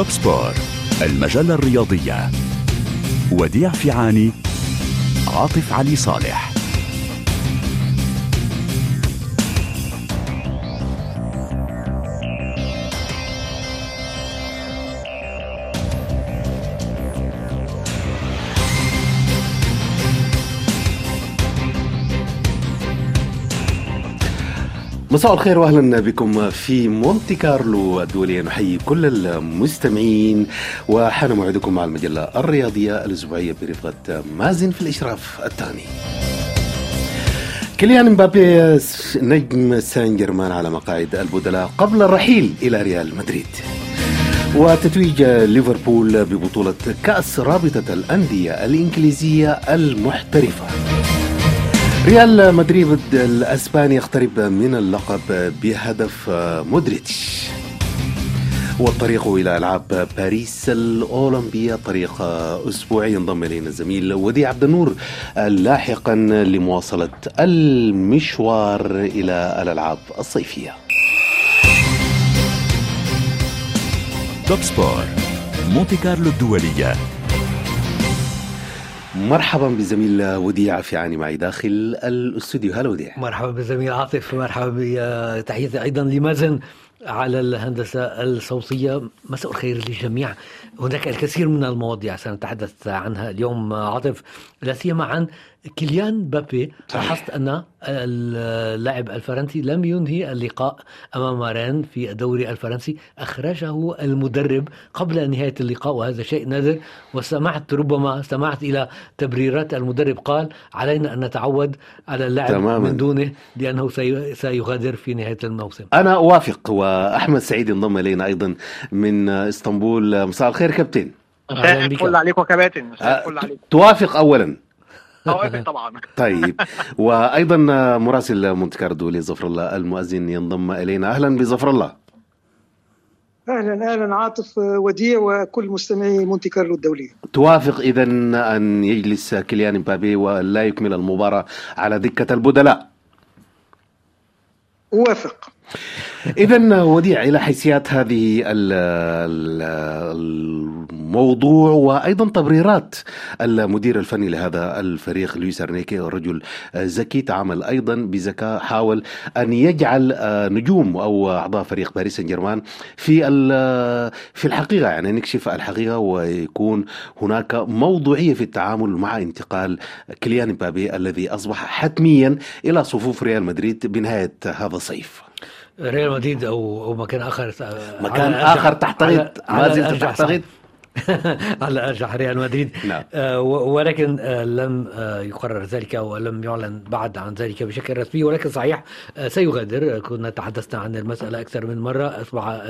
توك سبور المجلة الرياضية. وديع فيعاني عاطف علي صالح. مساء الخير واهلا بكم في مونتي كارلو الدولية. نحيي كل المستمعين وحان موعدكم مع المجلة الرياضية الأسبوعية برفقة مازن في الإشراف الثاني. كيليان مبابي نجم سان جيرمان على مقاعد البدلاء قبل الرحيل إلى ريال مدريد. وتتويج ليفربول ببطولة كأس رابطة الأندية الإنجليزية المحترفة. ريال مدريد الأسباني يقترب من اللقب بهدف مودريتش والطريق إلى ألعاب باريس الأولمبية طريق أسبوعي ينضم إلينا الزميل وديع عبد النور لاحقا لمواصلة المشوار إلى الألعاب الصيفية. Top Sport مونتي كارلو الدولية مرحبا بزميل وديع في عاني معي داخل الاستوديو. هلا وديع. مرحبا بزميل عاطف مرحبا بتحياتي أيضا لمازن على الهندسة الصوتية. مساء الخير للجميع هناك الكثير من المواضيع سنتحدث عنها اليوم عاطف لا سيما عن كيليان بابي لاحظت أن اللاعب الفرنسي لم ينهي اللقاء أمام رين في الدوري الفرنسي أخرجه المدرب قبل نهاية اللقاء وهذا شيء نادر. وسمعت ربما سمعت إلى تبريرات المدرب قال علينا أن نتعود على اللعب تماما. من دونه لأنه سيغادر في نهاية الموسم. أنا أوافق وأحمد سعيد انضم إلينا أيضا من إسطنبول. مساء الخير كابتن. مساء الفل عليكم كباتن مساء الفل عليكم توافق أولا. اوافق طبعا. طيب. وأيضا مراسل مونت كارلو ظفر الله المؤذن ينضم إلينا. أهلا بظفر الله. أهلا أهلا. عاطف وديع وكل مستمعي مونتي كارلو الدوليه توافق اذا أن يجلس كيليان مبابي ولا يكمل المباراة على دكة البدلاء. اوافق اذا وديع إلى حيثيات هذه الموضوع وأيضا تبريرات المدير الفني لهذا الفريق لويس أرنيكي رجل ذكي تعامل أيضا بذكاء حاول أن يجعل نجوم أو أعضاء فريق باريس سان جيرمان في في الحقيقة يعني نكشف الحقيقة ويكون هناك موضوعية في التعامل مع انتقال كليان مبابي الذي أصبح حتميا إلى صفوف ريال مدريد بنهاية هذا الصيف. ريال مدريد أو أو مكان آخر مكان آخر تعتقد ما زلت تعتقد على ارجح ريال مدريد. نعم. آه ولكن آه لم آه يقرر ذلك ولم يعلن بعد عن ذلك بشكل رسمي. ولكن صحيح سيغادر. كنا تحدثنا عن المسألة أكثر من مرة. أصبح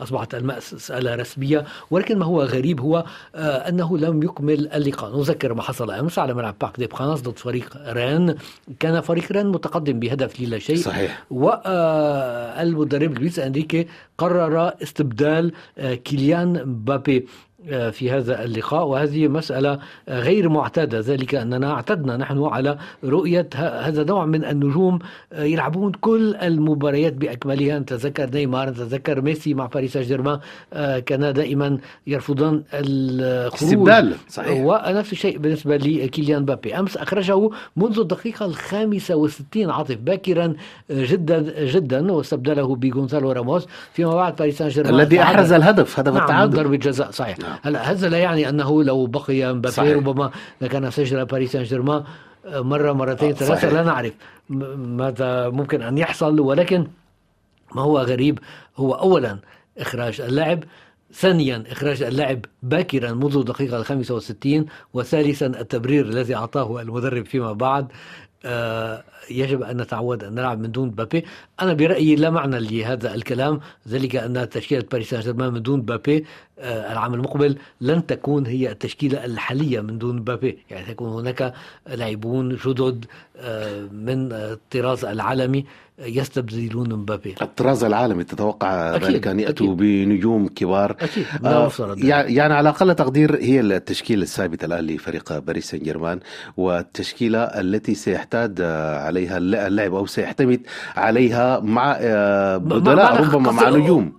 أصبحت المساله رسمية. ولكن ما هو غريب هو أنه لم يكمل اللقاء. نذكر ما حصل أمس على ملعب بارك دي برانس ضد فريق رين. كان فريق رين متقدم بهدف لا شيء. صحيح. والمدرب لويس أنريكي قرر استبدال كيليان مبابي. في هذا اللقاء وهذه مسألة غير معتادة. ذلك أننا اعتدنا نحن على رؤية هذا نوع من النجوم يلعبون كل المباريات بأكملها. نتذكر نيمار نتذكر ميسي مع باريس سان جيرمان كان دائما يرفضون الخروج. استبدال صحيح. ونفس الشيء بالنسبة لكيليان بابي أمس أخرجه منذ الدقيقة الخامسة والستين عاطف باكرا جدا جدا واستبدله بغونزالو راموس. فيما بعد باريس سان جيرمان الذي أحرز الهدف هدف نعم التعادل. ضربة جزاء صحيح. نعم. هلا هذا لا يعني أنه لو بقي مبابي ربما لكان سجل باريس سان جيرمان مرة مرتين ثلاثة لا نعرف ماذا ممكن أن يحصل ولكن ما هو غريب هو اولا إخراج اللاعب ثانيا إخراج اللاعب باكرا منذ الدقيقة الخامسة والستين وثالثا التبرير الذي أعطاه المدرب فيما بعد. آه يجب أن نتعود أن نلعب من دون بابي أنا برأيي لا معنى لهذا الكلام ذلك أن تشكيلة باريس سان جيرمان من دون بابي آه العام المقبل لن تكون هي التشكيلة الحالية من دون بابي يعني تكون هناك لاعبون جدد آه من الطراز العالمي. يستبدلون مبابي. الطراز العالمي تتوقع ذلك أن يأتوا بنجوم كبار. أكيد آه يعني على أقل تقدير هي التشكيلة الثابتة الآن لفريق باريس سان جيرمان والتشكيلة التي سيحتاج عليها اللعب أو سيعتمد عليها مع آه، بدلاء ربما مع نجوم.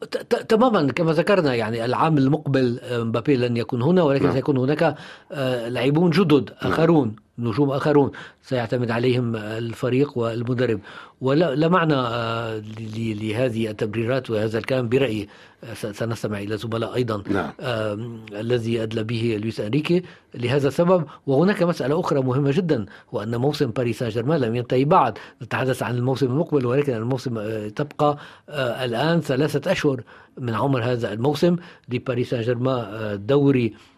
تماما كما ذكرنا يعني العام المقبل آه، مبابي لن يكون هنا ولكن نعم. سيكون هناك آه، لاعبون جدد نعم. اخرون نجوم آخرون سيعتمد عليهم الفريق والمدرب. ولا معنى آه، لهذه التبريرات وهذا الكلام برأيي آه، سنستمع إلى زملاء أيضا نعم. الذي أدلى به لويس أنريكي لهذا السبب. وهناك مسألة أخرى مهمة جدا وأن موسم باريس سان جيرمان لم ينتهي بعد. نتحدث عن الموسم المقبل ولكن الموسم آه، تبقى الآن ثلاثة أشهر من عمر هذا الموسم لباريس سان جيرمان دوري آه،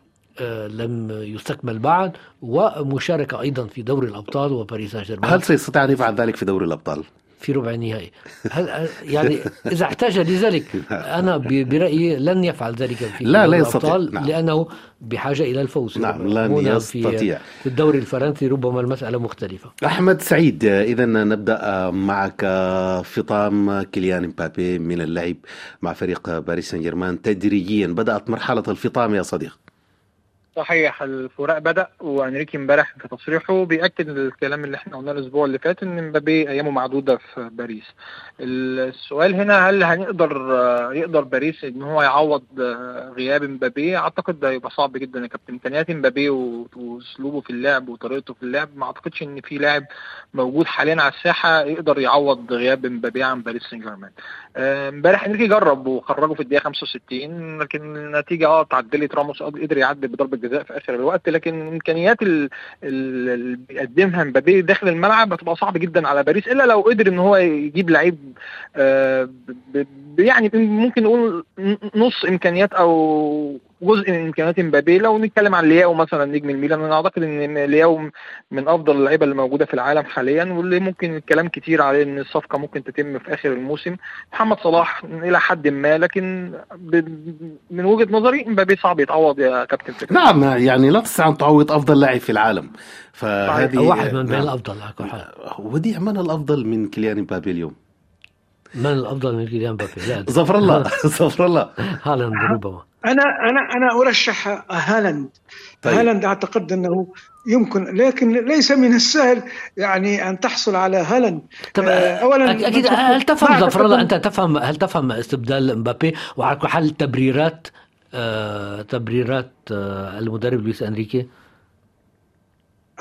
لم يستكمل بعد ومشاركة أيضا في دوري الأبطال وباريس سان جيرمان هل سيستطيع أن يفعل ذلك في دوري الأبطال؟ في ربع النهائي. هل يعني إذا احتاج لذلك أنا برأيي لن يفعل ذلك في لا لا يستطيع. نعم. لأنه بحاجة إلى الفوز. نعم لن يستطيع. في الدوري الفرنسي ربما المسألة مختلفة. أحمد سعيد إذا نبدأ معك فطام كيليان مبابي من اللعب مع فريق باريس سان جيرمان تدريجيا. بدأت مرحلة الفطام يا صديق. صحيح الفراق بدأ وأنريكي امبارح في تصريحه بيأكد الكلام اللي إحنا قلناه الأسبوع اللي فات إن مبابي أيامه معدودة في باريس. السؤال هنا هل هنقدر يقدر باريس إن هو يعوض غياب مبابي؟ أعتقد ده هيبقى صعب جدا يا كابتن. امكانيات مبابي وأسلوبه في اللعب وطريقته في اللعب ما أعتقدش إن في لاعب موجود حاليا على الساحة يقدر يعوض غياب مبابي عن باريس سان جيرمان امبارح إنريكي جرب وخرجه في الدقيقة 65 لكن النتيجة آه تعدلت راموس قدر يعدل بضربة جزاء في آخر الوقت لكن إمكانيات اللي بيقدمها مبابي داخل الملعب هتبقى صعب جدا على باريس إلا لو قدر إن هو يجيب لعيب آه يعني ممكن نقول نص إمكانيات أو جزء من إمكانيات مبابي لو نتكلم عن لياو مثلا نجم الميلان أنا أعتقد إن لياو من أفضل اللعيبة اللي موجودة في العالم حاليا واللي ممكن الكلام كتير عليه إن الصفقة ممكن تتم في آخر الموسم. محمد صلاح إلى حد ما لكن من وجهة نظري مبابي صعب يتعوض يا كابتن فكرة. نعم يعني لا تستطيع أن تعوض أفضل لاعب في العالم. فهذه واحد من بين الأفضل وديع من الأفضل من كيليان مبابي اليوم؟ من الأفضل من كيليان مبابي لا. ظفر الله. ظفر الله. هالاند ربما. أنا أنا أنا أرشح هالاند. طيب. هالاند أعتقد أنه يمكن لكن ليس من السهل يعني أن تحصل على هالاند. طب آه، اولا أكيد هل تفهم ظفر الله؟ أنت تفهم هل تفهم استبدال مبابي؟ وعلى كل حال تبريرات آه تبريرات آه المدرب لويس أنريكي؟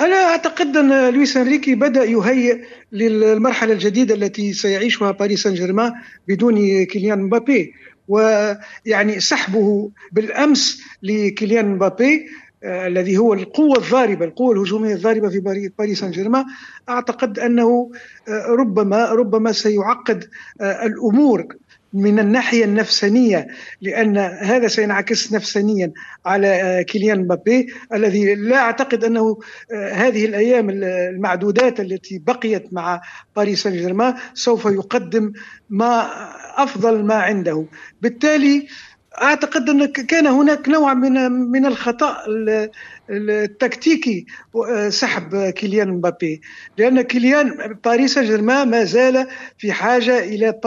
أنا أعتقد أن لويس أنريكي بدأ يهيئ للمرحلة الجديدة التي سيعيشها باريس سان جيرمان بدون كيليان مبابي. ويعني سحبه بالأمس لكيليان مبابي آه، الذي هو القوة الضاربة القوة الهجومية الضاربة في باريس سان جيرمان أعتقد أنه آه، ربما ربما سيعقد آه، الأمور من الناحية النفسانية لأن هذا سينعكس نفسانيا على آه، كيليان مبابي الذي لا أعتقد أنه آه، هذه الأيام المعدودات التي بقيت مع باريس سان جيرمان سوف يقدم ما أفضل ما عنده. بالتالي أعتقد أن كان هناك نوع من من الخطأ التكتيكي سحب كيليان مبابي. لأن كيليان باريس سان جيرمان ما زال في حاجة إلى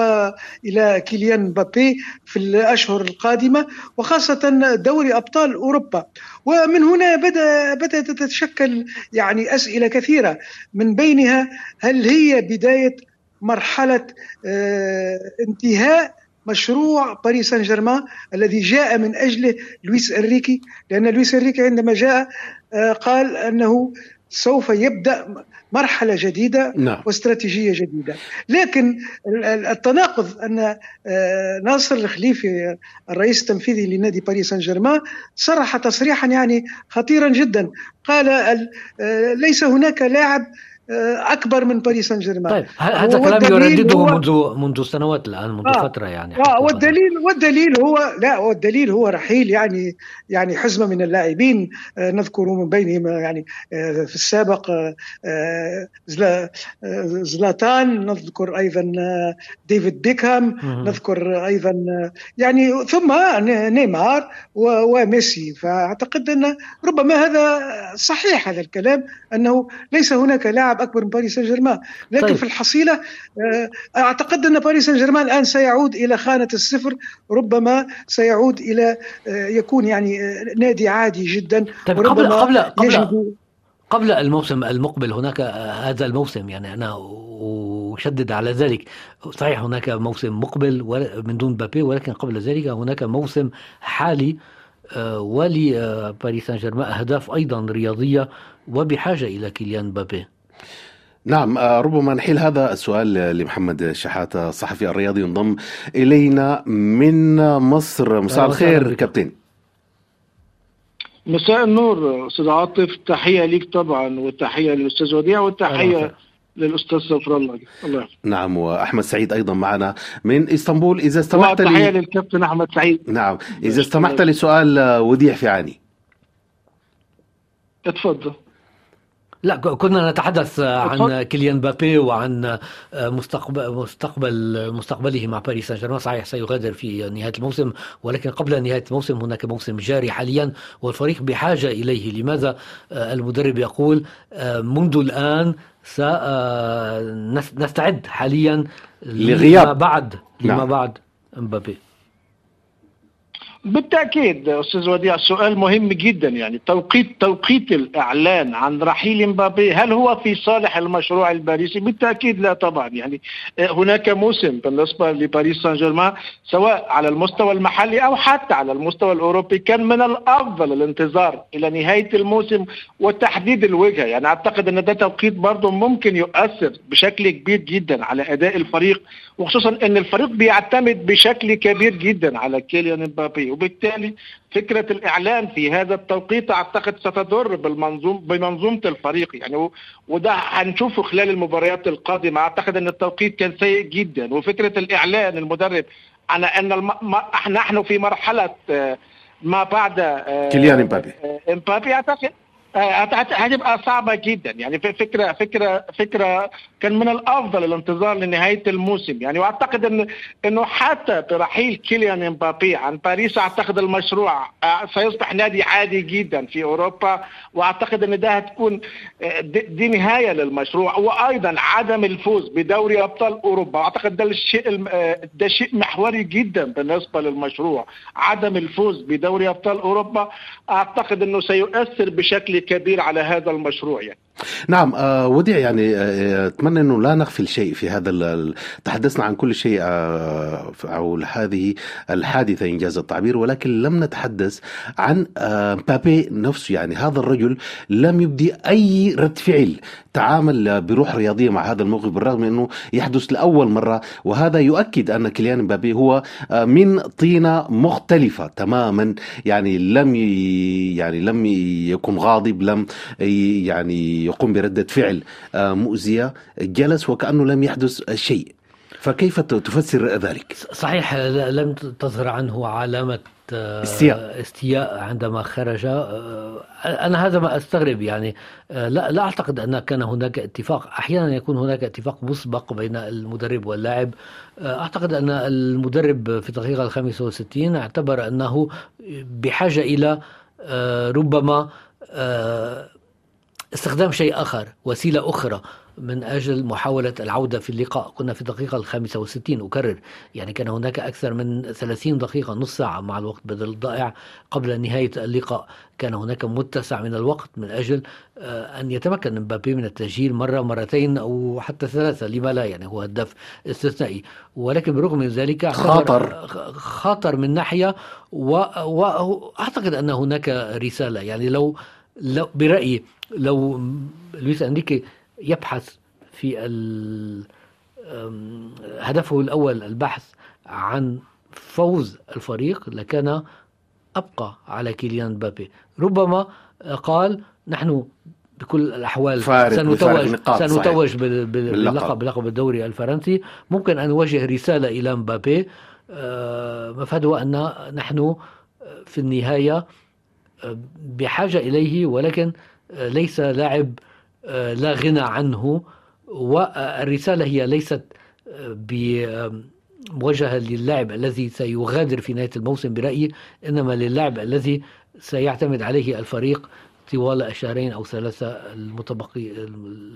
إلى كيليان مبابي في الأشهر القادمة وخاصة دوري أبطال أوروبا. ومن هنا بدا بدأت تتشكل يعني أسئلة كثيرة. من بينها هل هي بداية مرحلة آه، انتهاء مشروع باريس سان جيرمان الذي جاء من اجله لويس إنريكي لأن لويس إنريكي عندما جاء آه، قال أنه سوف يبدأ مرحلة جديدة نعم. واستراتيجية جديدة لكن التناقض أن آه، ناصر الخليفي الرئيس التنفيذي لنادي باريس سان جيرمان صرح تصريحا يعني خطيرا جدا قال آه، ليس هناك لاعب أكبر من باريس سان جيرمان طيب هذا كلام يردده منذ منذ سنوات الآن منذ آه. فترة يعني آه والدليل والدليل هو لا والدليل هو رحيل يعني يعني حزمة من اللاعبين. آه نذكر من بينهم يعني آه في السابق آه, آه، زلاتان. نذكر أيضا آه، ديفيد بيكهام. نذكر أيضا آه، يعني ثم نيمار وميسي. فأعتقد أن ربما هذا صحيح هذا الكلام أنه ليس هناك لاعب لاعب أكبر من باريس سان جيرمان لكن طيب. في الحصيلة آه، أعتقد أن باريس سان جيرمان الآن سيعود إلى خانة الصفر ربما سيعود إلى آه، يكون يعني نادي عادي جدا. طيب قبل قبل قبل قبل الموسم المقبل هناك هذا الموسم يعني أنا أشدد على ذلك. صحيح هناك موسم مقبل من دون بابي ولكن قبل ذلك هناك موسم حالي آه، ولباريس سان جيرمان أهداف أيضا رياضية وبحاجة إلى كيليان بابي نعم آه، ربما نحيل هذا السؤال لمحمد شحاتة الصحفي الرياضي ينضم إلينا من مصر. مساء الخير كابتن. مساء النور أستاذ عاطف تحية ليك طبعا والتحيه للأستاذ وديع والتحيه للأستاذ سفر الله. الله نعم وأحمد سعيد أيضا معنا من إسطنبول. إذا استمعت لي تحيه للكابتن أحمد سعيد. نعم إذا استمعت لسؤال وديع في عاني. اتفضل. لا كنا نتحدث عن كيليان بابي وعن مستقبل مستقبل مستقبله مع باريس سان جيرمان صحيح سيغادر في نهاية الموسم ولكن قبل نهاية الموسم هناك موسم جاري حاليا والفريق بحاجة إليه. لماذا؟ المدرب يقول منذ الآن سنستعد حاليا لغياب. لما بعد لما نعم. بعد مبابي. بالتأكيد أستاذ وديع سؤال مهم جدا يعني توقيت توقيت الإعلان عن رحيل مبابي هل هو في صالح المشروع الباريسي؟ بالتأكيد لا طبعا يعني هناك موسم بالنسبة لباريس سان جيرمان سواء على المستوى المحلي أو حتى على المستوى الأوروبي كان من الأفضل الانتظار إلى نهاية الموسم وتحديد الوجهة يعني أعتقد أن ده توقيت برضه ممكن يؤثر بشكل كبير جدا على أداء الفريق وخصوصا إن الفريق بيعتمد بشكل كبير جدا على كيليان مبابي وبالتالي فكرة الإعلان في هذا التوقيت أعتقد ستضر بالمنظوم بمنظومة الفريق. يعني وده هنشوفه خلال المباريات القادمة. أعتقد أن التوقيت كان سيء جدا. وفكرة الإعلان المدرب على أن الم... نحن في مرحلة آه، ما بعد آه، كيليان إمبابي. إمبابي. أعتقد هتبقى صعبة جدا. يعني فكرة فكرة فكرة كان من الأفضل الانتظار لنهاية الموسم. يعني واعتقد إن إنه حتى برحيل كيليان امبابي عن باريس أعتقد المشروع آه، سيصبح نادي عادي جدا في أوروبا. وأعتقد إن ده هتكون آه، دي نهاية للمشروع. وأيضا عدم الفوز بدوري أبطال أوروبا. أعتقد ده الشيء آه، ده شيء محوري جدا بالنسبة للمشروع. عدم الفوز بدوري أبطال أوروبا أعتقد إنه سيؤثر بشكل كبير على هذا المشروع يعني. نعم آه وديع يعني آه أتمنى إنه لا نغفل شيء في هذا تحدثنا عن كل شيء آه حول هذه الحادثة إنجاز التعبير ولكن لم نتحدث عن آه بابي نفسه. يعني هذا الرجل لم يبدي أي رد فعل تعامل بروح رياضية مع هذا الموقف بالرغم إنه يحدث لأول مرة. وهذا يؤكد أن كيليان مبابي هو آه من طينة مختلفة تماما. يعني لم يعني لم يكن غاضب لم يعني يقوم بردة فعل آه، مؤذية جلس وكأنه لم يحدث شيء. فكيف تفسر ذلك؟ صحيح لم تظهر عنه علامة آه، استياء. استياء عندما خرج. آه، أنا هذا ما أستغرب يعني. لا لا أعتقد أن كان هناك اتفاق. أحيانا يكون هناك اتفاق مسبق بين المدرب واللاعب. أعتقد أن المدرب في الدقيقه ال 65 اعتبر أنه بحاجة إلى ربما استخدام شيء آخر وسيلة أخرى من أجل محاولة العودة في اللقاء. كنا في الدقيقة الخامسة والستين أكرر يعني كان هناك أكثر من ثلاثين دقيقة نص ساعة مع الوقت بدل الضائع قبل نهاية اللقاء. كان هناك متسع من الوقت من أجل آه، أن يتمكن مبابي من التسجيل مرة مرتين أو حتى ثلاثة لما لا يعني هو هداف استثنائي. ولكن بالرغم من ذلك خاطر. خاطر من ناحية وأعتقد أن هناك رسالة. يعني لو لو برأيي لو لويس أنريكي يبحث في هدفه الأول البحث عن فوز الفريق لكان أبقى على كيليان بابي ربما قال نحن بكل الأحوال سنتوج سنتوج باللقب. بلقب الدوري الفرنسي. ممكن أن نوجه رسالة إلى مبابي. آه، مفاده أن نحن في النهاية آه، بحاجة إليه ولكن ليس لاعب آه، لا غنى عنه والرسالة هي ليست آه، موجهة للاعب الذي سيغادر في نهاية الموسم برأيي إنما للاعب الذي سيعتمد عليه الفريق طوال الشهرين أو ثلاثة المتبقي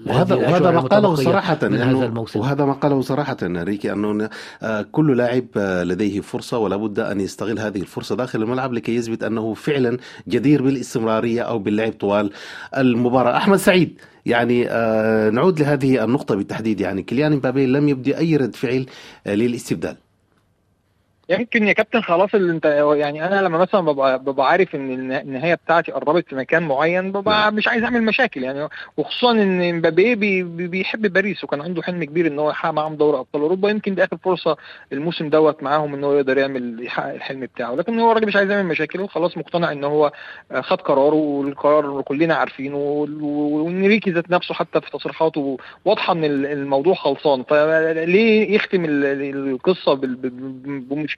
وهذا وهذا ما قاله صراحة من هذا الموسم. وهذا ما قاله صراحة ريكي أنه آه، كل لاعب آه، لديه فرصة ولا بد أن يستغل هذه الفرصة داخل الملعب لكي يثبت أنه فعلا جدير بالاستمرارية أو باللعب طوال المباراة. أحمد سعيد يعني آه نعود لهذه النقطة بالتحديد. يعني كيليان مبابي لم يبدي أي رد فعل للاستبدال. يمكن يا كابتن خلاص اللي انت يعني أنا لما مثلا ببقى, ببقى عارف إن النهاية بتاعتي قربت في مكان معين ببقى نعم. مش عايز أعمل مشاكل يعني. وخصوصا إن مبابي بي بيحب باريس وكان عنده حلم كبير إن هو يحقق معاهم دوري أبطال أوروبا. يمكن دي آخر فرصة الموسم دوت معاهم إن هو يقدر يعمل يحقق الحلم بتاعه. لكن هو الراجل مش عايز يعمل مشاكل وخلاص مقتنع إن هو خد قراره والقرار كلنا عارفينه وإنريكي ذات نفسه حتى في تصريحاته واضحة إن الموضوع خلصان. فليه يختم القصة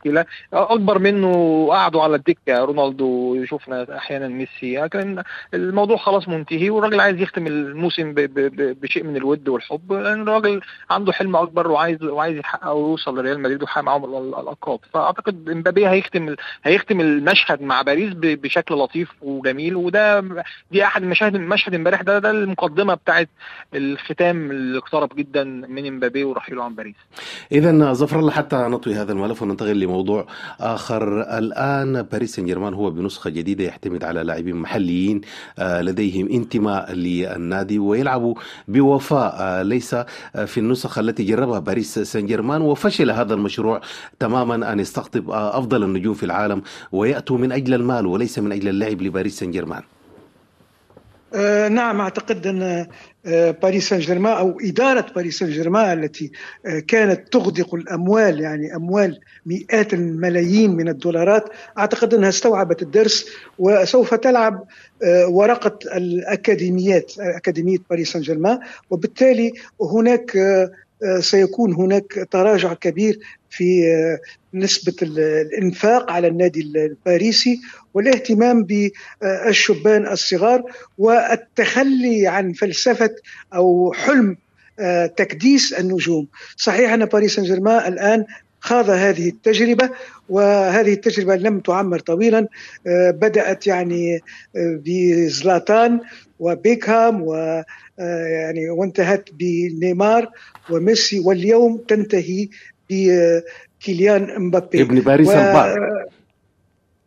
بمشكله أكبر منه قعدوا على الدكة رونالدو يشوفنا أحيانا ميسي. لكن الموضوع خلاص منتهي والراجل عايز يختم الموسم بشيء من الود والحب. لأن الراجل عنده حلم أكبر وعايز وعايز يحقق ويوصل لريال مدريد ويحقق معاهم الألقاب. فأعتقد إمبابي هيختم هيختم المشهد مع باريس بشكل لطيف وجميل. وده دي أحد المشاهد المشهد امبارح. ده ده المقدمة بتاعت الختام اللي اقترب جدا من إمبابي ورحيله عن باريس. اذا ظفر الله حتى نطوي هذا الملف وننتقل لموضوع آخر. الآن باريس سان جيرمان هو بنسخة جديدة يعتمد على لاعبين محليين آه، لديهم انتماء للنادي ويلعبوا بوفاء. آه، ليس في النسخ التي جربها باريس سان جيرمان وفشل هذا المشروع تماما أن يستقطب آه، أفضل النجوم في العالم ويأتوا من أجل المال وليس من أجل اللعب لباريس سان جيرمان آه نعم أعتقد أن آه باريس سان جيرمان أو إدارة باريس سان جيرمان التي آه كانت تغدق الأموال يعني أموال مئات الملايين من الدولارات. أعتقد أنها استوعبت الدرس وسوف تلعب آه، ورقة الأكاديميات أكاديمية باريس سان جيرمان وبالتالي هناك آه، سيكون هناك تراجع كبير في نسبة الإنفاق على النادي الباريسي والاهتمام بالشبان الصغار والتخلي عن فلسفة أو حلم آه، تكديس النجوم. صحيح أن باريس سان جيرمان الآن خاض هذه التجربة وهذه التجربة لم تعمر طويلا آه، بدأت يعني آه، بزلاتان وبيكهام و يعني وانتهت بنيمار وميسي واليوم تنتهي كيليان امبابي ابن باريس و...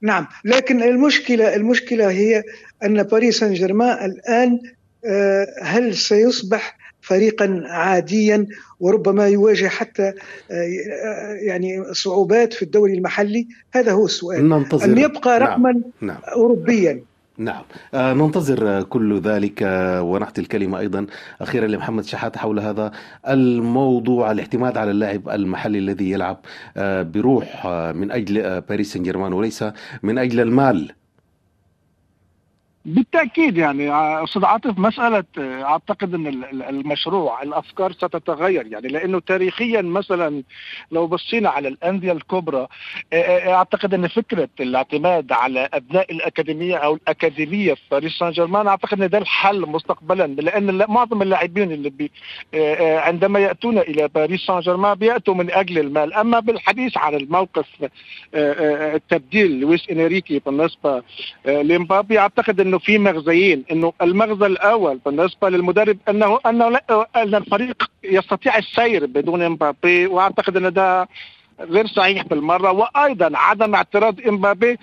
نعم لكن المشكلة المشكلة هي أن باريس سان جيرمان الآن آه، هل سيصبح فريقا عاديا وربما يواجه حتى آه، يعني صعوبات في الدوري المحلي هذا هو السؤال ننتظر. أن يبقى نعم. رقما نعم. نعم. أوروبيا نعم. آه ننتظر كل ذلك ونعطي الكلمة أيضا أخيرا لمحمد شحاتة حول هذا الموضوع الاعتماد على اللاعب المحلي الذي يلعب آه بروح آه من أجل باريس سان جيرمان وليس من أجل المال. بالتأكيد يعني أستاذ عاطف مسألة أعتقد إن المشروع الأفكار ستتغير يعني لأنه تاريخيا مثلا لو بصينا على الأندية الكبرى أعتقد إن فكرة الاعتماد على أبناء الأكاديمية أو الأكاديمية في باريس سان جيرمان أعتقد إن ده الحل مستقبلا لأن معظم اللاعبين اللي بي عندما يأتون إلى باريس سان جيرمان بيأتوا من أجل المال. أما بالحديث عن الموقف التبديل لويس إنريكي بالنسبة لمبابي أعتقد إنه إنه في مغزيين إنه المغزى الأول بالنسبة للمدرب إنه إنه إن الفريق يستطيع السير بدون إمبابي وأعتقد إن ده غير صحيح بالمرة وأيضا عدم اعتراض إمبابي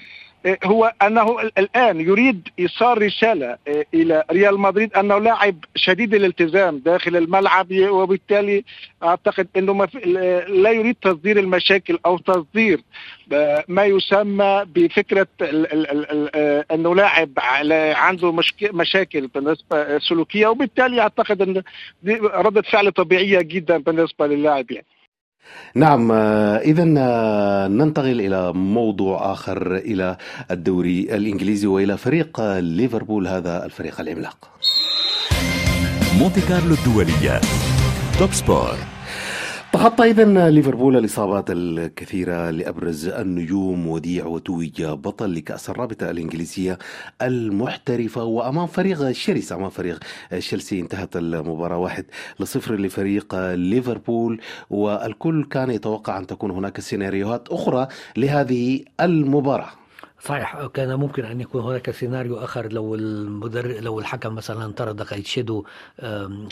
هو أنه الآن يريد إيصال رسالة إيه، إلى ريال مدريد أنه لاعب شديد الالتزام داخل الملعب وبالتالي أعتقد إنه لا يريد تصدير المشاكل أو تصدير آه، ما يسمى بفكرة إنه لاعب عنده مشاكل بالنسبة سلوكية وبالتالي أعتقد إن ردة فعل طبيعية جدا بالنسبة للاعب يعني. نعم آه، إذا آه، ننتقل إلى موضوع آخر إلى الدوري الإنجليزي وإلى فريق ليفربول هذا الفريق العملاق. مونتي كارلو الدولية. Top Sport. تخطى اذا ليفربول الإصابات الكثيرة لأبرز النجوم وديع وتوج بطل لكأس الرابطة الإنجليزية المحترفة وأمام فريق شرس أمام فريق تشيلسي. انتهت المباراة واحد لصفر لفريق ليفربول والكل كان يتوقع أن تكون هناك سيناريوهات أخرى لهذه المباراة. صحيح كان ممكن أن يكون هناك سيناريو آخر لو المدرب لو الحكم مثلا طرد قايتشيدو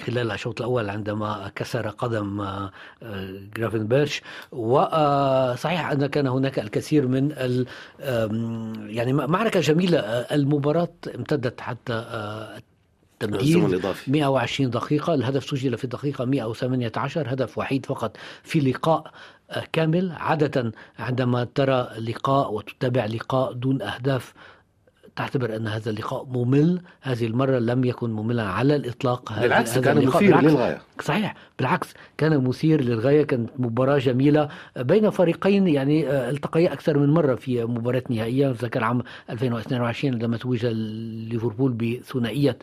خلال الشوط الأول عندما كسر قدم آه، جرافن بيرش وصحيح أن كان هناك الكثير من يعني معركة جميلة المباراة امتدت حتى تمديد 120 دقيقة الهدف سجل في الدقيقة 118 هدف وحيد فقط في لقاء آه، كامل. عادة عندما ترى لقاء وتتابع لقاء دون أهداف تعتبر أن هذا اللقاء ممل. هذه المرة لم يكن مملا على الإطلاق. بالعكس كان مثير للغاية. صحيح. بالعكس كان مثير للغاية. كانت مباراة جميلة بين فريقين يعني آه، التقيا أكثر من مرة في مباراة نهائية. ذكر عام 2022 عندما توج ليفربول بثنائية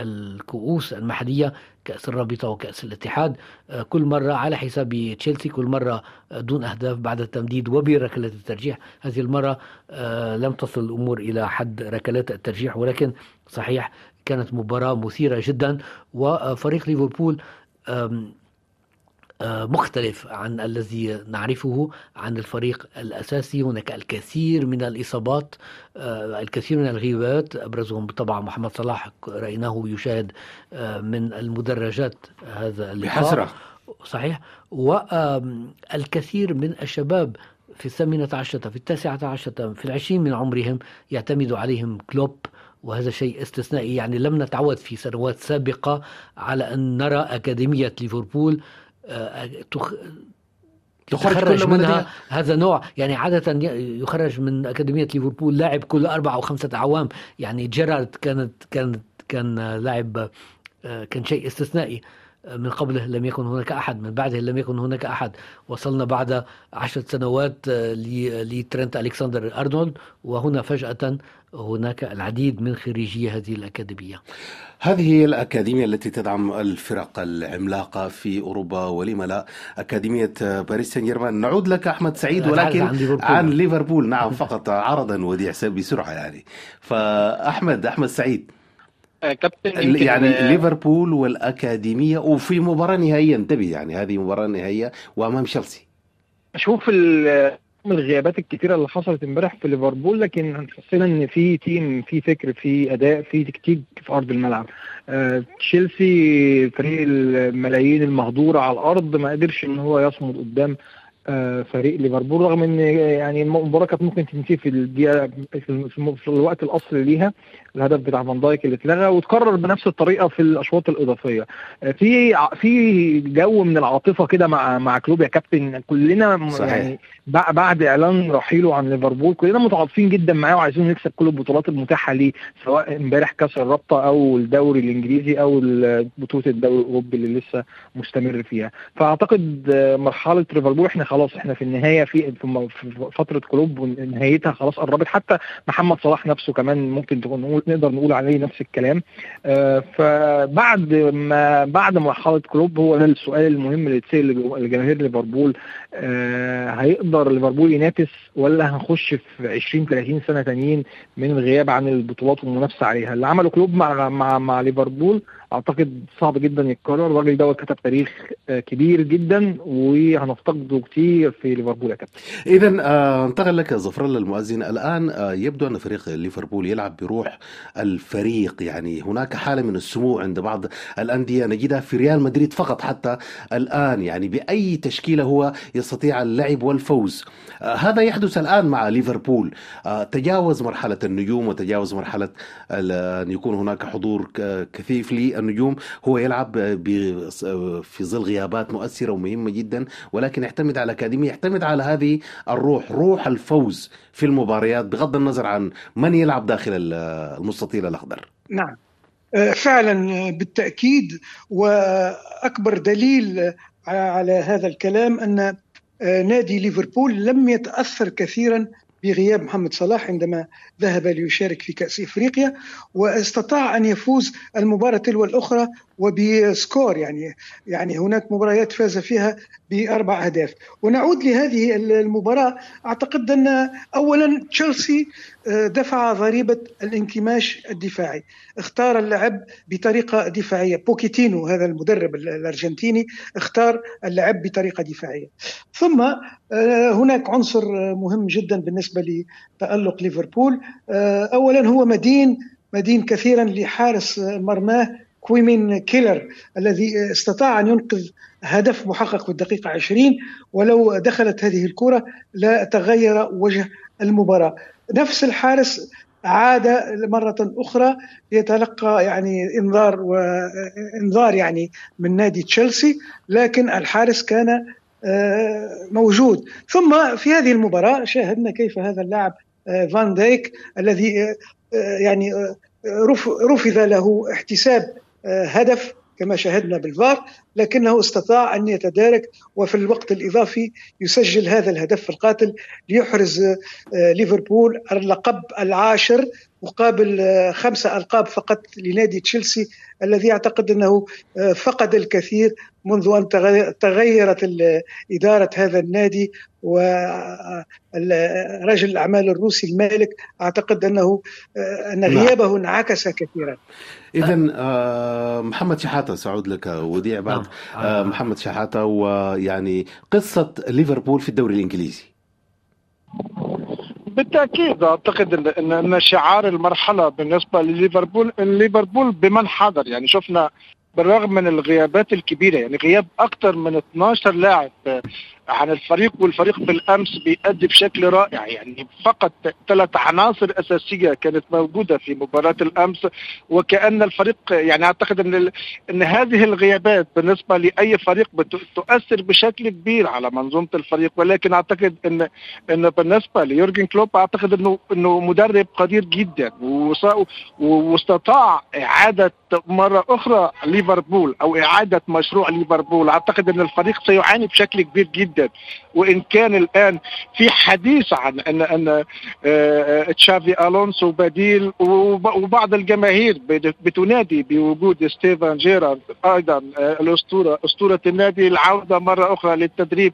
الكؤوس المحلية كأس الرابطة وكأس الاتحاد. آه، كل مرة على حساب تشيلسي كل مرة آه، دون أهداف بعد التمديد وبركلة الترجيح. هذه المرة آه، لم تصل الأمور إلى حد ركلات الترجيح ولكن صحيح كانت مباراة مثيرة جدا. وفريق ليفربول مختلف عن الذي نعرفه عن الفريق الأساسي. هناك الكثير من الإصابات آه، الكثير من الغيبات أبرزهم طبعا محمد صلاح رأيناه يشاهد آه، من المدرجات هذا اللقاء. بحسرة. صحيح. والكثير من الشباب في الثامنة عشرة في التاسعة عشرة في العشرين من عمرهم يعتمد عليهم كلوب وهذا شيء استثنائي. يعني لم نتعود في سنوات سابقة على أن نرى أكاديمية ليفربول. تخرج منها هذا نوع. يعني عادة يخرج من أكاديمية ليفربول لاعب كل أربع أو خمسة أعوام يعني جيرارد كانت كانت كان لاعب آه، كان شيء استثنائي من قبله لم يكن هناك أحد. من بعده لم يكن هناك أحد. وصلنا بعد عشرة سنوات آه، لترنت ألكسندر أرنولد. وهنا فجأة هناك العديد من خريجي هذه الأكاديمية. هذه هي الأكاديمية التي تدعم الفرق العملاقة في أوروبا ولم لا. أكاديمية باريس سان جيرمان نعود لك أحمد سعيد ولكن عن ليفربول, عن ليفربول. نعم فقط عرضا وديع بسرعة يعني. فأحمد أحمد سعيد. آه، كابتن يعني ليفربول والأكاديمية وفي مباراة نهائية. انتبه يعني هذه مباراة نهائية وأمام تشيلسي شوف من الغيابات الكتيرة اللي حصلت امبارح في ليفربول لكن حسينا إن في تيم في فكر في أداء في تكتيك في أرض الملعب. آه تشيلسي فريق الملايين المهدورة على الأرض ما قدرش إن هو يصمد قدام فريق ليفربول رغم إن يعني المباراة كانت ممكن تنتهي في الدقيقة في الوقت الأصلي ليها. الهدف بتاع فان دايك اللي اتلغى وتكرر بنفس الطريقة في الأشواط الإضافية. آه، في في جو من العاطفة كده مع مع كلوب يا كابتن. كلنا صحيح. يعني بعد إعلان رحيله عن ليفربول كلنا متعاطفين جدا معاه وعايزين نكسب كل البطولات المتاحة ليه سواء إمبارح كأس الرابطة أو الدوري الإنجليزي أو بطولة الدوري الأوروبي اللي لسه مستمر فيها. فأعتقد آه، مرحلة ليفربول إحنا خلاص إحنا في النهاية في في فترة كلوب ونهايتها خلاص قربت. حتى محمد صلاح نفسه كمان ممكن تكون نقدر نقول عليه نفس الكلام. آه، فبعد ما بعد مرحلة كلوب هو ده السؤال المهم اللي اتسال لجماهير ليفربول. آه، هيقدر ليفربول ينافس ولا هنخش في 20 30 سنة تانيين من الغياب عن البطولات والمنافسة عليها؟ اللي عمله كلوب مع مع مع ليفربول أعتقد صعب جدا يتكرر. الراجل دوت كتب تاريخ آه، كبير جدا وهنفتقده كتير في ليفربول يا كابتن. اذا آه انتقل لك الله المؤذن. الآن آه يبدو أن فريق ليفربول يلعب بروح الفريق. يعني هناك حالة من السمو عند بعض الأندية. نجدها في ريال مدريد فقط حتى الآن. يعني بأي تشكيلة هو يستطيع اللعب والفوز؟ هذا يحدث الآن مع ليفربول. تجاوز مرحلة النجوم وتجاوز مرحلة أن يكون هناك حضور كثيف لي النجوم هو يلعب في ظل غيابات مؤثرة ومهمة جدا ولكن يعتمد على أكاديمية يعتمد على هذه الروح روح الفوز في المباريات بغض النظر عن من يلعب داخل المستطيل الأخضر. نعم. آه، فعلا بالتأكيد وأكبر دليل على هذا الكلام آه، نادي ليفربول لم يتأثر كثيرا بغياب محمد صلاح عندما ذهب ليشارك في كأس إفريقيا واستطاع أن يفوز المباراة تلو الأخرى وبسكور يعني يعني هناك مباريات فاز فيها بأربع أهداف. ونعود لهذه المباراة. أعتقد أن اولا تشيلسي آه، دفع ضريبة الانكماش الدفاعي. اختار اللعب بطريقة دفاعية. بوكيتينو هذا المدرب الأرجنتيني اختار اللعب بطريقة دفاعية. ثم آه، هناك عنصر مهم جدا بالنسبة لتألق ليفربول. آه، اولا هو مدين. مدين كثيرا لحارس مرماه. كويمين كيلير الذي استطاع أن ينقذ هدف محقق في الدقيقة 20 ولو دخلت هذه الكرة لا تغير وجه المباراة. نفس الحارس عاد مرة أخرى يتلقى يعني إنذار وإنذار يعني من نادي تشيلسي لكن الحارس كان آه، موجود. ثم في هذه المباراة شاهدنا كيف هذا اللاعب آه، فان دايك الذي آه، يعني رفض له احتساب هدف كما شاهدنا بالفار لكنه استطاع أن يتدارك وفي الوقت الإضافي يسجل هذا الهدف القاتل ليحرز آه، ليفربول اللقب العاشر مقابل آه، خمسه ألقاب فقط لنادي تشيلسي الذي أعتقد أنه آه، فقد الكثير منذ أن تغيرت إدارة هذا النادي ورجل الأعمال الروسي المالك. أعتقد أنه أن نعم. غيابه انعكس كثيرا. اذا آه، محمد شحاتة سأعود لك وديع بعد. نعم. آه، محمد شحاتة ويعني قصة ليفربول في الدوري الإنجليزي. بالتأكيد أعتقد ان ان شعار المرحلة بالنسبة لليفربول ان ليفربول بمن حضر. يعني شفنا بالرغم من الغيابات الكبيرة يعني غياب أكثر من 12 لاعب عن الفريق والفريق بالأمس بيأدي بشكل رائع. يعني فقط ثلاث عناصر أساسية كانت موجودة في مباراة الأمس وكأن الفريق يعني أعتقد إن إن هذه الغيابات بالنسبة لأي فريق تؤثر بشكل كبير على منظومة الفريق. ولكن أعتقد إن إن بالنسبة ليورجن كلوب أعتقد إنه إنه مدرب قدير جدا واستطاع إعادة مرة أخرى ليفربول أو إعادة مشروع ليفربول. أعتقد إن الفريق سيعاني بشكل كبير جدا. جدا وإن كان الآن في حديث عن ان أن آه، آه، تشافي ألونسو بديل وبعض الجماهير بتنادي بوجود ستيفان جيرارد أيضا آه، الأسطورة أسطورة النادي العودة مرة أخرى للتدريب